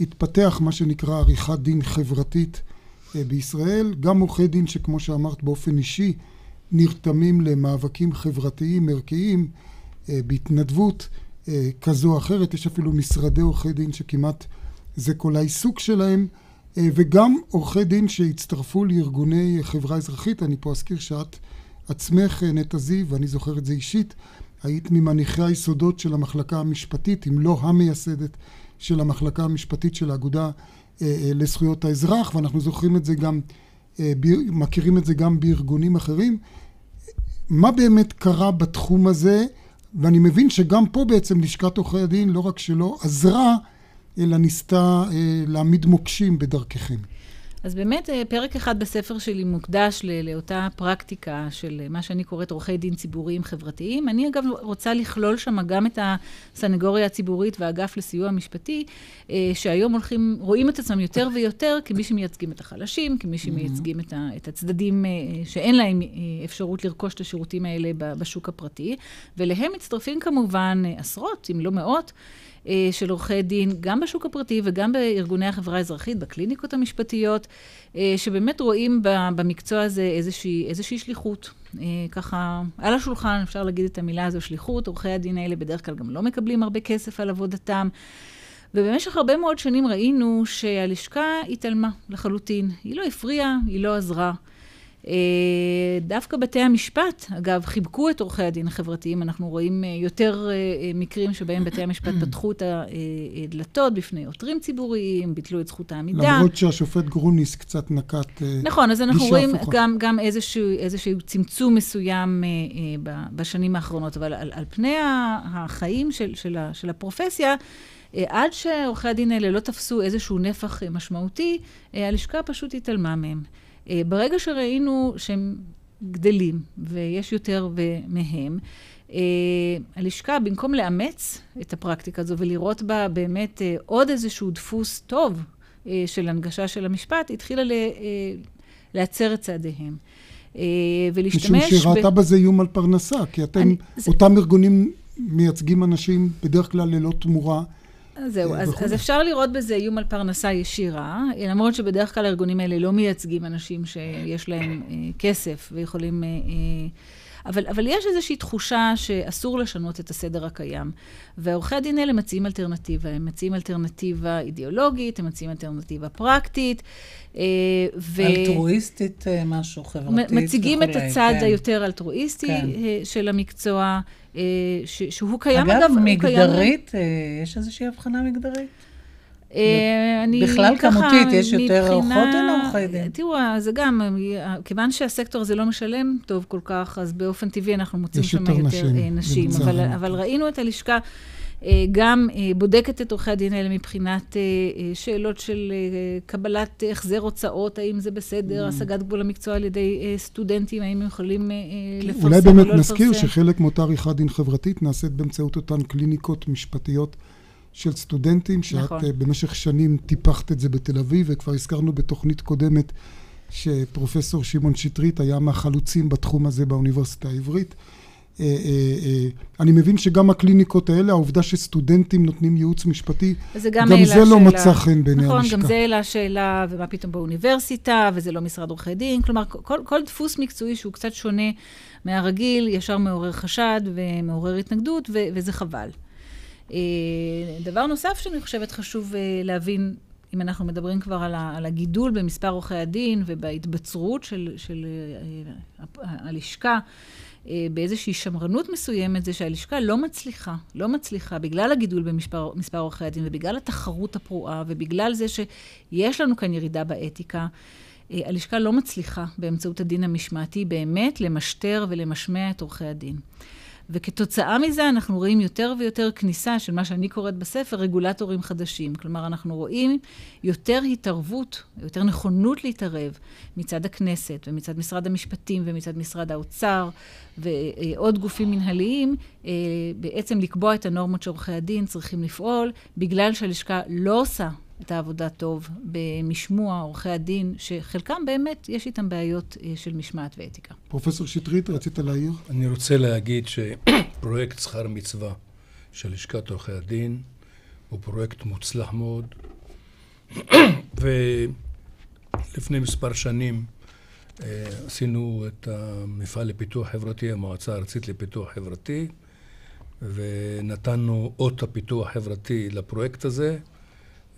התפתח מה שנקרא עריכת דין חברתית בישראל. גם עורכי דין שכמו שאמרת באופן אישי נרתמים למאבקים חברתיים ערכיים בהתנדבות כזו או אחרת. יש אפילו משרדי עורכי דין שכמעט זה כל העיסוק שלהם. וגם עורכי דין שהצטרפו לארגוני חברה אזרחית. אני פה אזכיר שאת עצמך נטע זיו, ואני זוכר את זה אישית, היית ממניחי היסודות של המחלקה המשפטית, אם לא המייסדת של המחלקה המשפטית של האגודה אה, אה, לזכויות האזרח, ואנחנו זוכרים את זה גם, אה, מכירים את זה גם בארגונים אחרים. מה באמת קרה בתחום הזה? ואני מבין שגם פה בעצם לשכת עורכי הדין לא רק שלא עזרה, אלא ניסתה להעמיד מוקשים בדרככם. אז באמת פרק אחד בספר שלי מוקדש לאותה פרקטיקה של מה שאני קוראת עורכי דין ציבוריים חברתיים. אני אגב רוצה לכלול שם גם את הסנגוריה הציבורית והאגף לסיוע משפטי, שהיום הולכים, רואים את עצמם יותר ויותר כמי שמייצגים את החלשים, כמי שמייצגים את, ה, את הצדדים שאין להם אפשרות לרכוש את השירותים האלה בשוק הפרטי, ולהם מצטרפים כמובן עשרות, אם לא מאות, של עורכי דין, גם בשוק הפרטי וגם בארגוני החברה האזרחית, בקליניקות המשפטיות, שבאמת רואים במקצוע הזה איזושהי, איזושהי שליחות. ככה, על השולחן אפשר להגיד את המילה הזו, שליחות. עורכי הדין האלה בדרך כלל גם לא מקבלים הרבה כסף על עבודתם. ובמשך הרבה מאוד שנים ראינו שהלשכה התעלמה לחלוטין. היא לא הפריעה, היא לא עזרה. דווקא בתי המשפט, אגב, חיבקו את עורכי הדין החברתיים. אנחנו רואים יותר מקרים שבהם בתי המשפט פתחו את הדלתות בפני עותרים ציבוריים, ביטלו את זכות העמידה. למרות שהשופט גרוניס קצת נקט נכון, אז אנחנו רואים גם, גם איזשהו, איזשהו צמצום מסוים בשנים האחרונות, אבל על, על פני החיים של, של, של הפרופסיה, עד שעורכי הדין האלה לא תפסו איזשהו נפח משמעותי, הלשכה פשוט התעלמה מהם. ברגע שראינו שהם גדלים ויש יותר מהם, הלשכה, במקום לאמץ את הפרקטיקה הזו ולראות בה באמת עוד איזשהו דפוס טוב של הנגשה של המשפט, התחילה להצר את צעדיהם. ולהשתמש... משום שראתה ב... בזה איום על פרנסה, כי אתם, אני, אותם זה... ארגונים מייצגים אנשים בדרך כלל ללא תמורה. זהו, אז, אז אפשר לראות בזה איום על פרנסה ישירה, למרות שבדרך כלל הארגונים האלה לא מייצגים אנשים שיש להם אה, כסף ויכולים... אה, אה, אבל, אבל יש איזושהי תחושה שאסור לשנות את הסדר הקיים. ועורכי הדין האלה מציעים אלטרנטיבה. הם מציעים אלטרנטיבה אידיאולוגית, הם מציעים אלטרנטיבה פרקטית. ו... אלטרואיסטית, משהו חברתית. מציגים את הצד כן. היותר אלטרואיסטי כן. של המקצוע. ש, שהוא קיים, אגב, אגב מגדרית, קיים... יש איזושהי הבחנה מגדרית? אה, אני בכלל כמותית, יש יותר עורכות או עורכי דין? תראו, זה גם, כיוון שהסקטור הזה לא משלם טוב כל כך, אז באופן טבעי אנחנו מוצאים שם יותר נשים. נשים. אבל, אבל ראינו את הלשכה אה, גם אה, בודקת את עורכי הדין האלה מבחינת אה, שאלות של קבלת החזר הוצאות, האם זה בסדר, mm. השגת גבול המקצוע על ידי סטודנטים, האם הם יכולים לפרסם או לא לפרסם. אולי באמת נזכיר שחלק מאותה עריכת דין חברתית נעשית באמצעות אותן קליניקות משפטיות. של סטודנטים, שאת נכון. במשך שנים טיפחת את זה בתל אביב, וכבר הזכרנו בתוכנית קודמת שפרופסור שמעון שטרית היה מהחלוצים בתחום הזה באוניברסיטה העברית. אה, אה, אה, אני מבין שגם הקליניקות האלה, העובדה שסטודנטים נותנים ייעוץ משפטי, גם, גם זה לא מצא חן בעיני נכון, הלשכה. נכון, גם זה העלה שאלה, ומה פתאום באוניברסיטה, וזה לא משרד עורכי דין. כלומר, כל, כל דפוס מקצועי שהוא קצת שונה מהרגיל, ישר מעורר חשד ומעורר התנגדות, ו, וזה חבל. דבר נוסף שאני חושבת חשוב להבין, אם אנחנו מדברים כבר על, ה, על הגידול במספר עורכי הדין ובהתבצרות של, של הלשכה, באיזושהי שמרנות מסוימת, זה שהלשכה לא מצליחה, לא מצליחה, בגלל הגידול במספר עורכי הדין ובגלל התחרות הפרועה ובגלל זה שיש לנו כאן ירידה באתיקה, אה, הלשכה לא מצליחה באמצעות הדין המשמעתי באמת למשטר ולמשמע את עורכי הדין. וכתוצאה מזה אנחנו רואים יותר ויותר כניסה של מה שאני קוראת בספר, רגולטורים חדשים. כלומר, אנחנו רואים יותר התערבות, יותר נכונות להתערב מצד הכנסת ומצד משרד המשפטים ומצד משרד האוצר ועוד גופים מנהליים, אה, בעצם לקבוע את הנורמות שעורכי הדין צריכים לפעול, בגלל שהלשכה לא עושה את העבודה טוב במשמוע עורכי הדין, שחלקם באמת יש איתם בעיות אה, של משמעת ואתיקה. פרופסור שטרית, רצית להעיר? אני רוצה להגיד שפרויקט שכר מצווה של לשכת עורכי הדין הוא פרויקט מוצלח מאוד, ולפני מספר שנים אה, עשינו את המפעל לפיתוח חברתי, המועצה הארצית לפיתוח חברתי, ונתנו אות הפיתוח חברתי לפרויקט הזה.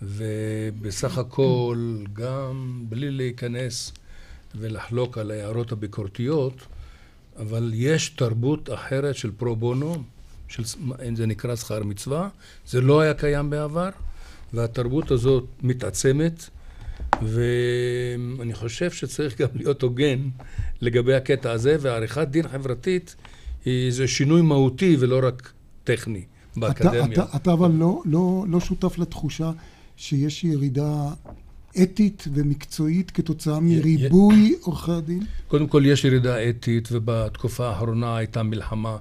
ובסך הכל, גם בלי להיכנס ולחלוק על ההערות הביקורתיות, אבל יש תרבות אחרת של פרו בונו, של, זה נקרא שכר מצווה, זה לא היה קיים בעבר, והתרבות הזאת מתעצמת, ואני חושב שצריך גם להיות הוגן לגבי הקטע הזה, ועריכת דין חברתית היא זה שינוי מהותי ולא רק טכני באקדמיה. אתה, אתה, אתה אבל לא, לא, לא שותף לתחושה שיש ירידה אתית ומקצועית כתוצאה מריבוי עורכי הדין? קודם כל יש ירידה אתית, ובתקופה האחרונה הייתה מלחמה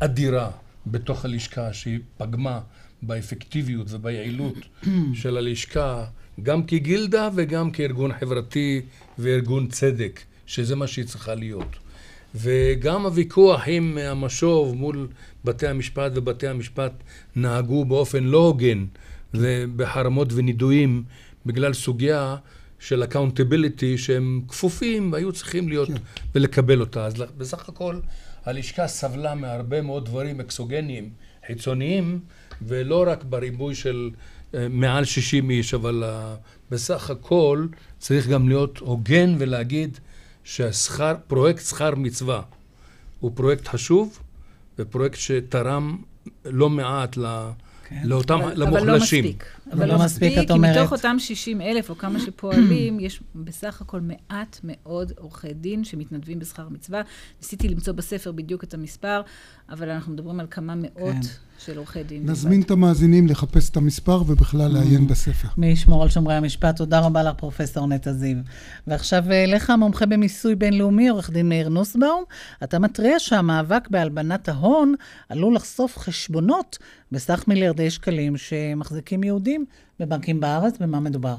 אדירה בתוך הלשכה, שהיא פגמה באפקטיביות וביעילות של הלשכה, גם כגילדה וגם כארגון חברתי וארגון צדק, שזה מה שהיא צריכה להיות. וגם הוויכוח עם המשוב מול בתי המשפט, ובתי המשפט נהגו באופן לא הוגן ובחרמות ונידויים בגלל סוגיה של accountability שהם כפופים והיו צריכים להיות כן. ולקבל אותה. אז בסך הכל הלשכה סבלה מהרבה מאוד דברים אקסוגניים, חיצוניים, ולא רק בריבוי של uh, מעל 60 איש, אבל uh, בסך הכל צריך גם להיות הוגן ולהגיד שפרויקט שכר מצווה הוא פרויקט חשוב ופרויקט שתרם לא מעט ל... כן. לאותם, אבל, למוחלשים. אבל לא מספיק. אבל לא, מספיק, את אומרת. כי מתוך אותם 60 אלף, או כמה שפועלים, יש בסך הכל מעט מאוד עורכי דין שמתנדבים בשכר מצווה. ניסיתי למצוא בספר בדיוק את המספר, אבל אנחנו מדברים על כמה מאות כן. של עורכי דין. נזמין את המאזינים לחפש את המספר ובכלל לעיין mm. בספר. מי ישמור על שומרי המשפט. תודה רבה לך, פרופ' נטע זיו. ועכשיו לך, המומחה במיסוי בינלאומי, עורך דין מאיר נוסבאום. אתה מתריע שהמאבק בהלבנת ההון עלול לחשוף חשבונות בסך מיליארדי שקלים שמחזיקים יהודים בבנקים בארץ. במה מדובר?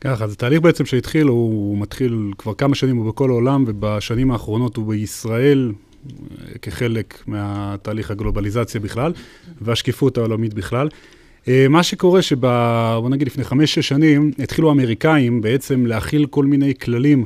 ככה, אז התהליך בעצם שהתחיל, הוא מתחיל כבר כמה שנים, הוא בכל העולם, ובשנים האחרונות הוא בישראל, כחלק מהתהליך הגלובליזציה בכלל, והשקיפות העולמית בכלל. אה, מה שקורה שב... בוא נגיד לפני חמש-שש שנים, התחילו האמריקאים בעצם להכיל כל מיני כללים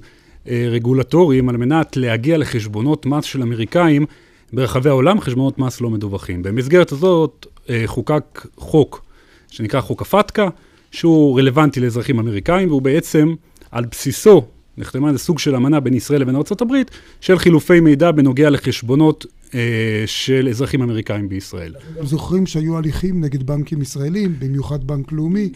אה, רגולטוריים על מנת להגיע לחשבונות מס של אמריקאים ברחבי העולם, חשבונות מס לא מדווחים. במסגרת הזאת אה, חוקק חוק שנקרא חוק הפתקה, שהוא רלוונטי לאזרחים אמריקאים, והוא בעצם, על בסיסו, נחתמה איזה סוג של אמנה בין ישראל לבין ארה"ב, של חילופי מידע בנוגע לחשבונות אה, של אזרחים אמריקאים בישראל. זוכרים שהיו הליכים נגד בנקים ישראלים, במיוחד בנק לאומי,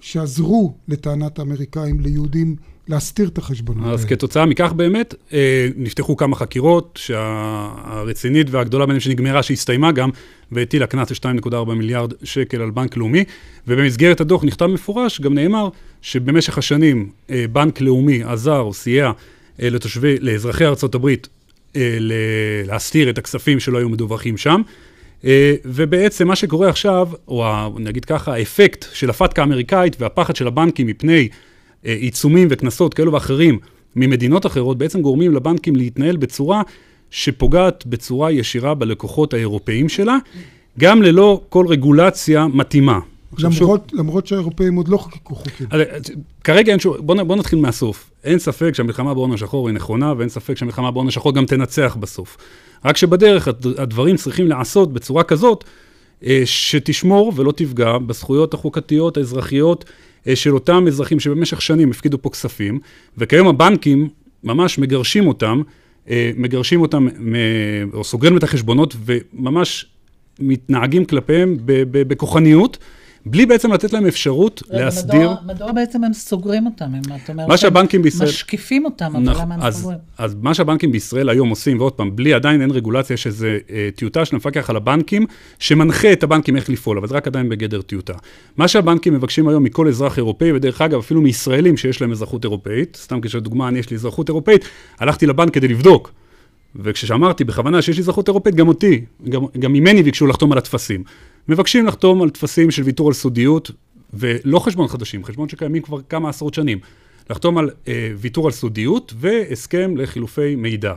שעזרו לטענת האמריקאים ליהודים להסתיר את החשבונות. אז כתוצאה מכך באמת, אה, נפתחו כמה חקירות, שהרצינית והגדולה ביניהם שנגמרה, שהסתיימה גם, והטילה קנס של 2.4 מיליארד שקל על בנק לאומי, ובמסגרת הדוח נכתב מפורש, גם נאמר שבמשך השנים אה, בנק לאומי עזר או סייע אה, לתושבי, לאזרחי ארה"ב להסתיר את הכספים שלא היו מדווחים שם. ובעצם מה שקורה עכשיו, או נגיד ככה, האפקט של הפתקה האמריקאית והפחד של הבנקים מפני אה, עיצומים וקנסות כאלו ואחרים ממדינות אחרות, בעצם גורמים לבנקים להתנהל בצורה שפוגעת בצורה ישירה בלקוחות האירופאים שלה, גם ללא כל רגולציה מתאימה. למרות, שוב, למרות שהאירופאים עוד לא חוקקו חוקים. אז, כרגע אין שום, בוא, בוא נתחיל מהסוף. אין ספק שהמלחמה בהון השחור היא נכונה, ואין ספק שהמלחמה בהון השחור גם תנצח בסוף. רק שבדרך הדברים צריכים להיעשות בצורה כזאת, אה, שתשמור ולא תפגע בזכויות החוקתיות, האזרחיות, אה, של אותם אזרחים שבמשך שנים הפקידו פה כספים, וכיום הבנקים ממש מגרשים אותם, אה, מגרשים אותם, או סוגרים את החשבונות, וממש מתנהגים כלפיהם בכוחניות. בלי בעצם לתת להם אפשרות רגע, להסדיר... מדוע, מדוע בעצם הם סוגרים אותם? הם, אתה אומר, מה שהבנקים בישראל... משקיפים אותם, אבל נכ... למה הם סוגרים? אז מה שהבנקים בישראל היום עושים, ועוד פעם, בלי עדיין אין רגולציה, שזה אה, טיוטה של המפקח על הבנקים, שמנחה את הבנקים איך לפעול, אבל זה רק עדיין בגדר טיוטה. מה שהבנקים מבקשים היום מכל אזרח אירופאי, ודרך אגב, אפילו מישראלים שיש להם אזרחות אירופאית, סתם כשדוגמה, אני יש לי אזרחות אירופאית, הלכתי לבנק כדי לבדוק. וכשאמרתי בכוונה שיש לי אזרחות אירופאית, גם אותי, גם, גם ממני ביקשו לחתום על הטפסים. מבקשים לחתום על טפסים של ויתור על סודיות, ולא חשבון חדשים, חשבון שקיימים כבר כמה עשרות שנים. לחתום על אה, ויתור על סודיות והסכם לחילופי מידע.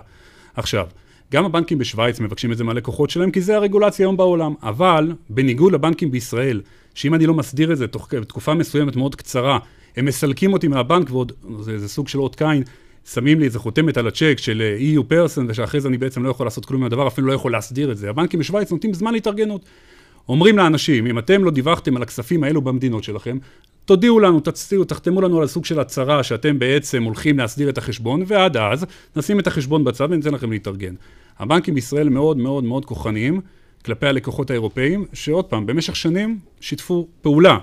עכשיו, גם הבנקים בשוויץ מבקשים את זה מהלקוחות שלהם, כי זה הרגולציה היום בעולם. אבל, בניגוד לבנקים בישראל, שאם אני לא מסדיר את זה תוך תקופה מסוימת מאוד קצרה, הם מסלקים אותי מהבנק, ועוד, זה, זה סוג של אות קין, שמים לי איזה חותמת על הצ'ק של EU person, ושאחרי זה אני בעצם לא יכול לעשות כלום עם הדבר, אפילו לא יכול להסדיר את זה. הבנקים בשוויץ נותנים זמן להתארגנות. אומרים לאנשים, אם אתם לא דיווחתם על הכספים האלו במדינות שלכם, תודיעו לנו, תצטיעו, תחתמו לנו על סוג של הצהרה שאתם בעצם הולכים להסדיר את החשבון, ועד אז נשים את החשבון בצד וניתן לכם להתארגן. הבנקים בישראל מאוד מאוד מאוד כוחניים כלפי הלקוחות האירופאים, שעוד פעם, במשך שנים שיתפו פעולה.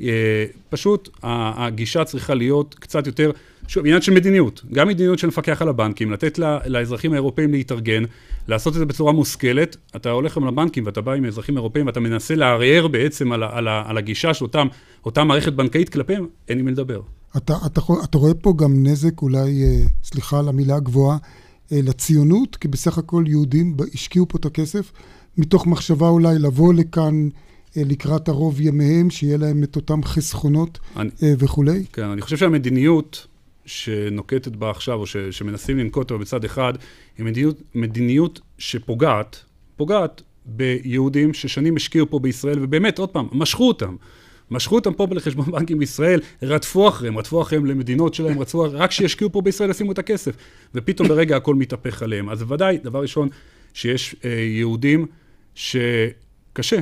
אה, פשוט הגישה צריכה להיות קצת יותר שוב, עניין של מדיניות, גם מדיניות של מפקח על הבנקים, לתת לאזרחים האירופאים להתארגן, לעשות את זה בצורה מושכלת. אתה הולך היום לבנקים ואתה בא עם אזרחים אירופאים ואתה מנסה לערער בעצם על, על, על הגישה של אותם, אותה מערכת בנקאית כלפיהם, אין עם מי לדבר. אתה, אתה, אתה רואה פה גם נזק, אולי, אה, סליחה על המילה הגבוהה, אה, לציונות, כי בסך הכל יהודים השקיעו פה את הכסף, מתוך מחשבה אולי לבוא לכאן לקראת הרוב ימיהם, שיהיה להם את אותם חסכונות אני, וכולי. כן, אני חושב שהמדיניות... שנוקטת בה עכשיו, או ש, שמנסים לנקוט בה בצד אחד, היא מדיניות, מדיניות שפוגעת, פוגעת ביהודים ששנים השקיעו פה בישראל, ובאמת, עוד פעם, משכו אותם. משכו אותם פה לחשבון בנקים בישראל, רדפו אחריהם, רדפו אחריהם למדינות שלהם, רצו רק שישקיעו פה בישראל, ישימו את הכסף. ופתאום ברגע הכל מתהפך עליהם. אז בוודאי, דבר ראשון, שיש אה, יהודים שקשה,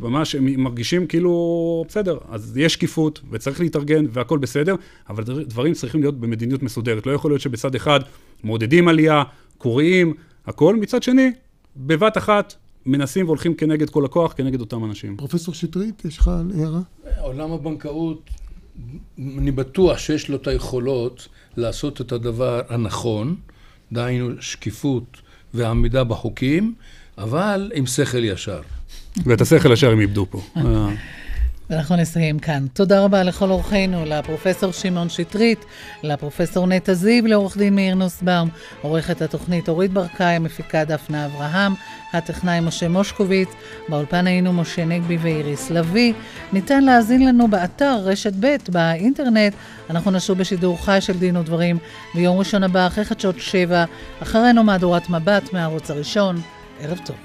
ממש הם מרגישים כאילו, בסדר, אז יש שקיפות וצריך להתארגן והכל בסדר, אבל דברים צריכים להיות במדיניות מסודרת. לא יכול להיות שבצד אחד מעודדים עלייה, קוראים, הכל, מצד שני, בבת אחת מנסים והולכים כנגד כל הכוח, כנגד אותם אנשים. פרופסור שטרית, יש לך הערה? עולם הבנקאות, אני בטוח שיש לו את היכולות לעשות את הדבר הנכון, דהיינו שקיפות ועמידה בחוקים, אבל עם שכל ישר. ואת השכל ישר הם איבדו פה. ואנחנו נסיים כאן. תודה רבה לכל אורחינו, לפרופסור שמעון שטרית, לפרופסור נטע זיו, לעורך דין מאיר נוסבאום, עורכת התוכנית אורית ברקאי, המפיקה דפנה אברהם, הטכנאי משה מושקוביץ, באולפן היינו משה נגבי ואיריס לביא. ניתן להאזין לנו באתר רשת ב' באינטרנט. אנחנו נשוב בשידור חי של דין ודברים ביום ראשון הבא אחרי חדשות שבע, אחרינו מהדורת מבט מהערוץ הראשון. ערב טוב.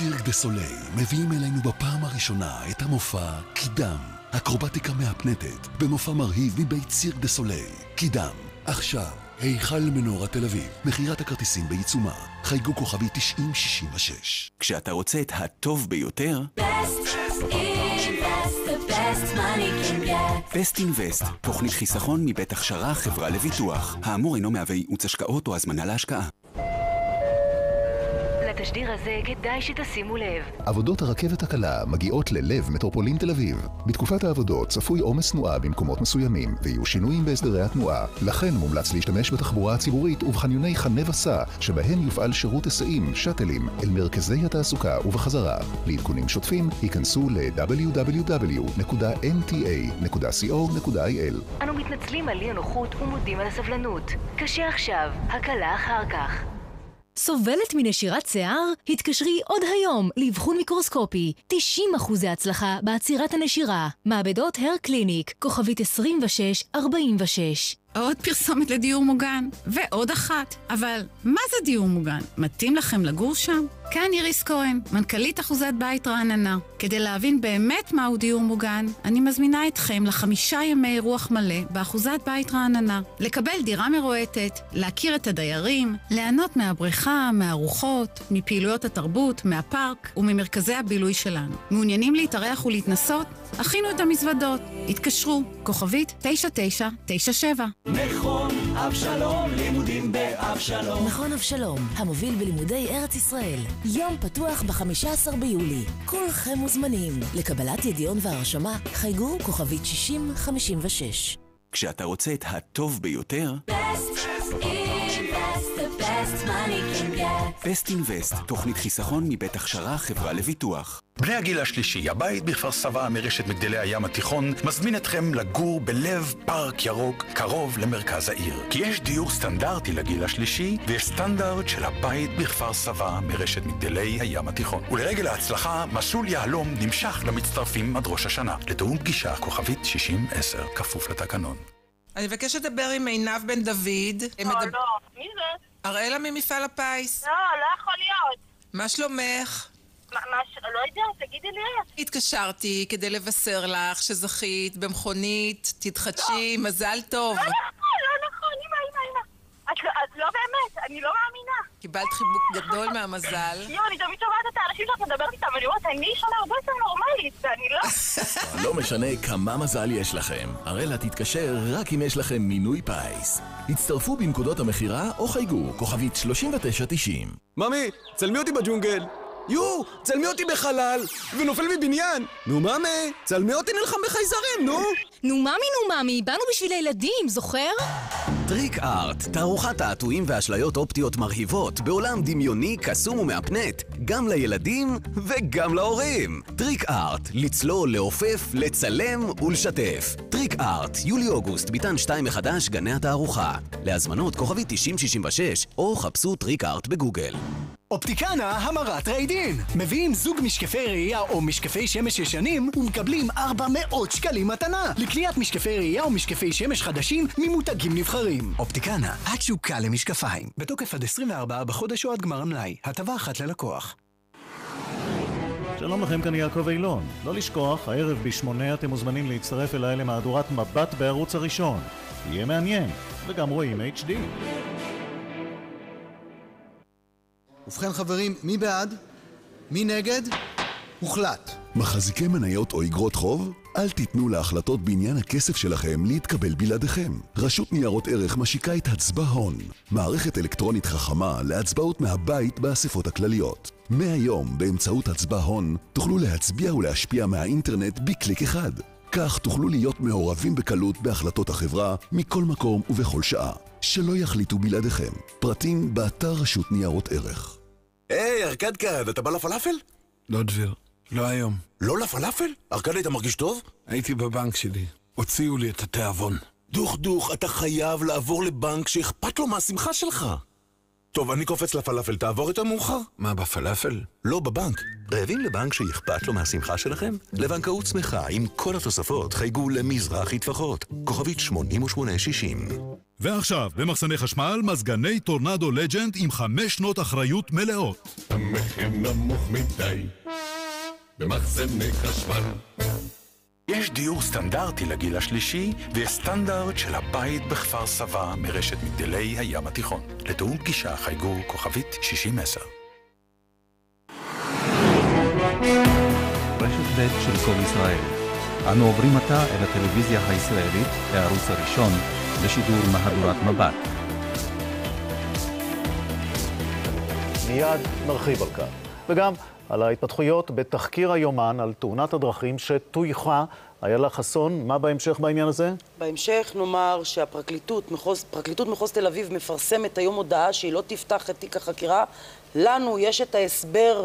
סירק דה סולי מביאים אלינו בפעם הראשונה את המופע קידם, אקרובטיקה מהפנטת, במופע מרהיב מבית סירק דה סולי. קידם, עכשיו, היכל מנורה תל אביב, מכירת הכרטיסים בעיצומה, חייגו כוכבי 9066. כשאתה רוצה את הטוב ביותר... בסט אינבסט, תוכנית חיסכון מבית הכשרה חברה לביטוח. האמור אינו מהווה ייעוץ השקעות או הזמנה להשקעה. התשדיר הזה כדאי שתשימו לב. עבודות הרכבת הקלה מגיעות ללב מטרופולין תל אביב. בתקופת העבודות צפוי עומס תנועה במקומות מסוימים, ויהיו שינויים בהסדרי התנועה. לכן מומלץ להשתמש בתחבורה הציבורית ובחניוני חנה וסע, שבהן יופעל שירות היסעים, שאטלים, אל מרכזי התעסוקה ובחזרה. לעדכונים שוטפים, היכנסו ל-www.nta.co.il. אנו מתנצלים על אי הנוחות ומודים על הסבלנות. קשה עכשיו, הקלה אחר כך. סובלת מנשירת שיער? התקשרי עוד היום לאבחון מיקרוסקופי. 90% הצלחה בעצירת הנשירה. מעבדות הר קליניק, כוכבית 2646. עוד פרסומת לדיור מוגן, ועוד אחת. אבל מה זה דיור מוגן? מתאים לכם לגור שם? כאן איריס כהן, מנכ"לית אחוזת בית רעננה. כדי להבין באמת מהו דיור מוגן, אני מזמינה אתכם לחמישה ימי רוח מלא באחוזת בית רעננה. לקבל דירה מרועטת, להכיר את הדיירים, ליהנות מהבריכה, מהארוחות, מפעילויות התרבות, מהפארק וממרכזי הבילוי שלנו. מעוניינים להתארח ולהתנסות? הכינו את המזוודות. התקשרו, כוכבית 9997. מכון אבשלום, לימודים באבשלום. מכון אבשלום, המוביל בלימודי ארץ ישראל. יום פתוח ב-15 ביולי. כולכם מוזמנים. לקבלת ידיעון והרשמה, חייגו כוכבית 6056. כשאתה רוצה את הטוב ביותר... פסט אינבסט, תוכנית חיסכון מבית הכשרה חברה לביטוח. בני הגיל השלישי, הבית בכפר סבא מרשת מגדלי הים התיכון, מזמין אתכם לגור בלב פארק ירוק, קרוב למרכז העיר. כי יש דיור סטנדרטי לגיל השלישי, ויש סטנדרט של הבית בכפר סבא מרשת מגדלי הים התיכון. ולרגל ההצלחה, מסלול יהלום נמשך למצטרפים עד ראש השנה. לתיאום פגישה, כוכבית 6010, כפוף לתקנון. אני מבקש לדבר עם עינב בן דוד. לא. לא, מי זה? אראלה ממפעל הפיס. לא, לא יכול להיות. מה שלומך? מה, מה ש... לא יודע, תגידי לי איך. התקשרתי כדי לבשר לך שזכית במכונית, תתחדשי, לא. מזל טוב. לא נכון, לא נכון, אמא, אמא, אמא. את לא, את לא באמת, אני לא מאמינה. קיבלת חיבוק גדול מהמזל. יואו, אני תמיד שומעת את האנשים שאת מדברת איתם, ואני אומרת, אני אישה הרבה יותר נורמלית, ואני לא... לא משנה כמה מזל יש לכם, אראלה תתקשר רק אם יש לכם מינוי פיס. הצטרפו בנקודות המכירה או חייגו, כוכבית 3990. ממי, צלמי אותי בג'ונגל. יו, צלמי אותי בחלל, ונופל מבניין. נו ממי, צלמי אותי נלחם בחייזרים, נו. נו ממי, נו ממי, באנו בשביל הילדים, זוכר? Trick Art, תערוכת תעתועים ואשליות אופטיות מרהיבות בעולם דמיוני, קסום ומהפנט, גם לילדים וגם להורים. Trick Art, לצלול, לעופף, לצלם ולשתף. Trick Art, יולי-אוגוסט, ביטן 2 מחדש, גני התערוכה. להזמנות כוכבית 9066, או חפשו Trick Art בגוגל. אופטיקנה אומרת trade-in. מביאים זוג משקפי ראייה או משקפי שמש ישנים ומקבלים 400 שקלים מתנה. לקניית משקפי ראייה או משקפי שמש חדשים ממותגים נבחרים. אופטיקנה, התשוקה למשקפיים. בתוקף עד 24 בחודש או עד גמר המלאי. הטבה אחת ללקוח. שלום לכם, כאן יעקב אילון. לא לשכוח, הערב בשמונה אתם מוזמנים להצטרף אליי למהדורת מבט בערוץ הראשון. יהיה מעניין, וגם רואים HD. ובכן חברים, מי בעד? מי נגד? הוחלט. מחזיקי מניות או אגרות חוב? אל תיתנו להחלטות בעניין הכסף שלכם להתקבל בלעדיכם. רשות ניירות ערך משיקה את הצבע הון, מערכת אלקטרונית חכמה להצבעות מהבית באספות הכלליות. מהיום, באמצעות הצבע הון, תוכלו להצביע ולהשפיע מהאינטרנט בקליק אחד. כך תוכלו להיות מעורבים בקלות בהחלטות החברה, מכל מקום ובכל שעה. שלא יחליטו בלעדיכם. פרטים באתר רשות ניירות ערך. היי, ארקדקד, אתה בא לפלאפל? לא דביר, לא היום. לא לפלאפל? ארקד, היית מרגיש טוב? הייתי בבנק שלי. הוציאו לי את התיאבון. דוך דוך, אתה חייב לעבור לבנק שאכפת לו מהשמחה שלך. טוב, אני קופץ לפלאפל, תעבור יותר מאוחר? מה, בפלאפל? לא, בבנק. רעבים לבנק שאכפת לו מהשמחה שלכם? לבנקאות שמחה עם כל התוספות חייגו למזרחי טפחות, כוכבית 8860. ועכשיו, במחסני חשמל, מזגני טורנדו לג'נד עם חמש שנות אחריות מלאות. המחיר נמוך מדי במחסני חשמל יש דיור סטנדרטי לגיל השלישי, ויש סטנדרט של הבית בכפר סבא מרשת מגדלי הים התיכון. לתיאום פגישה חייגו כוכבית 6010. רשת ב' של קול ישראל. אנו עוברים עתה אל הטלוויזיה הישראלית, הערוץ הראשון, לשידור מהדורת מבט. מיד נרחיב על כך. וגם על ההתפתחויות בתחקיר היומן על תאונת הדרכים שטויחה. איילה חסון, מה בהמשך בעניין הזה? בהמשך נאמר שהפרקליטות, מחוז, פרקליטות מחוז תל אביב מפרסמת היום הודעה שהיא לא תפתח את תיק החקירה. לנו יש את ההסבר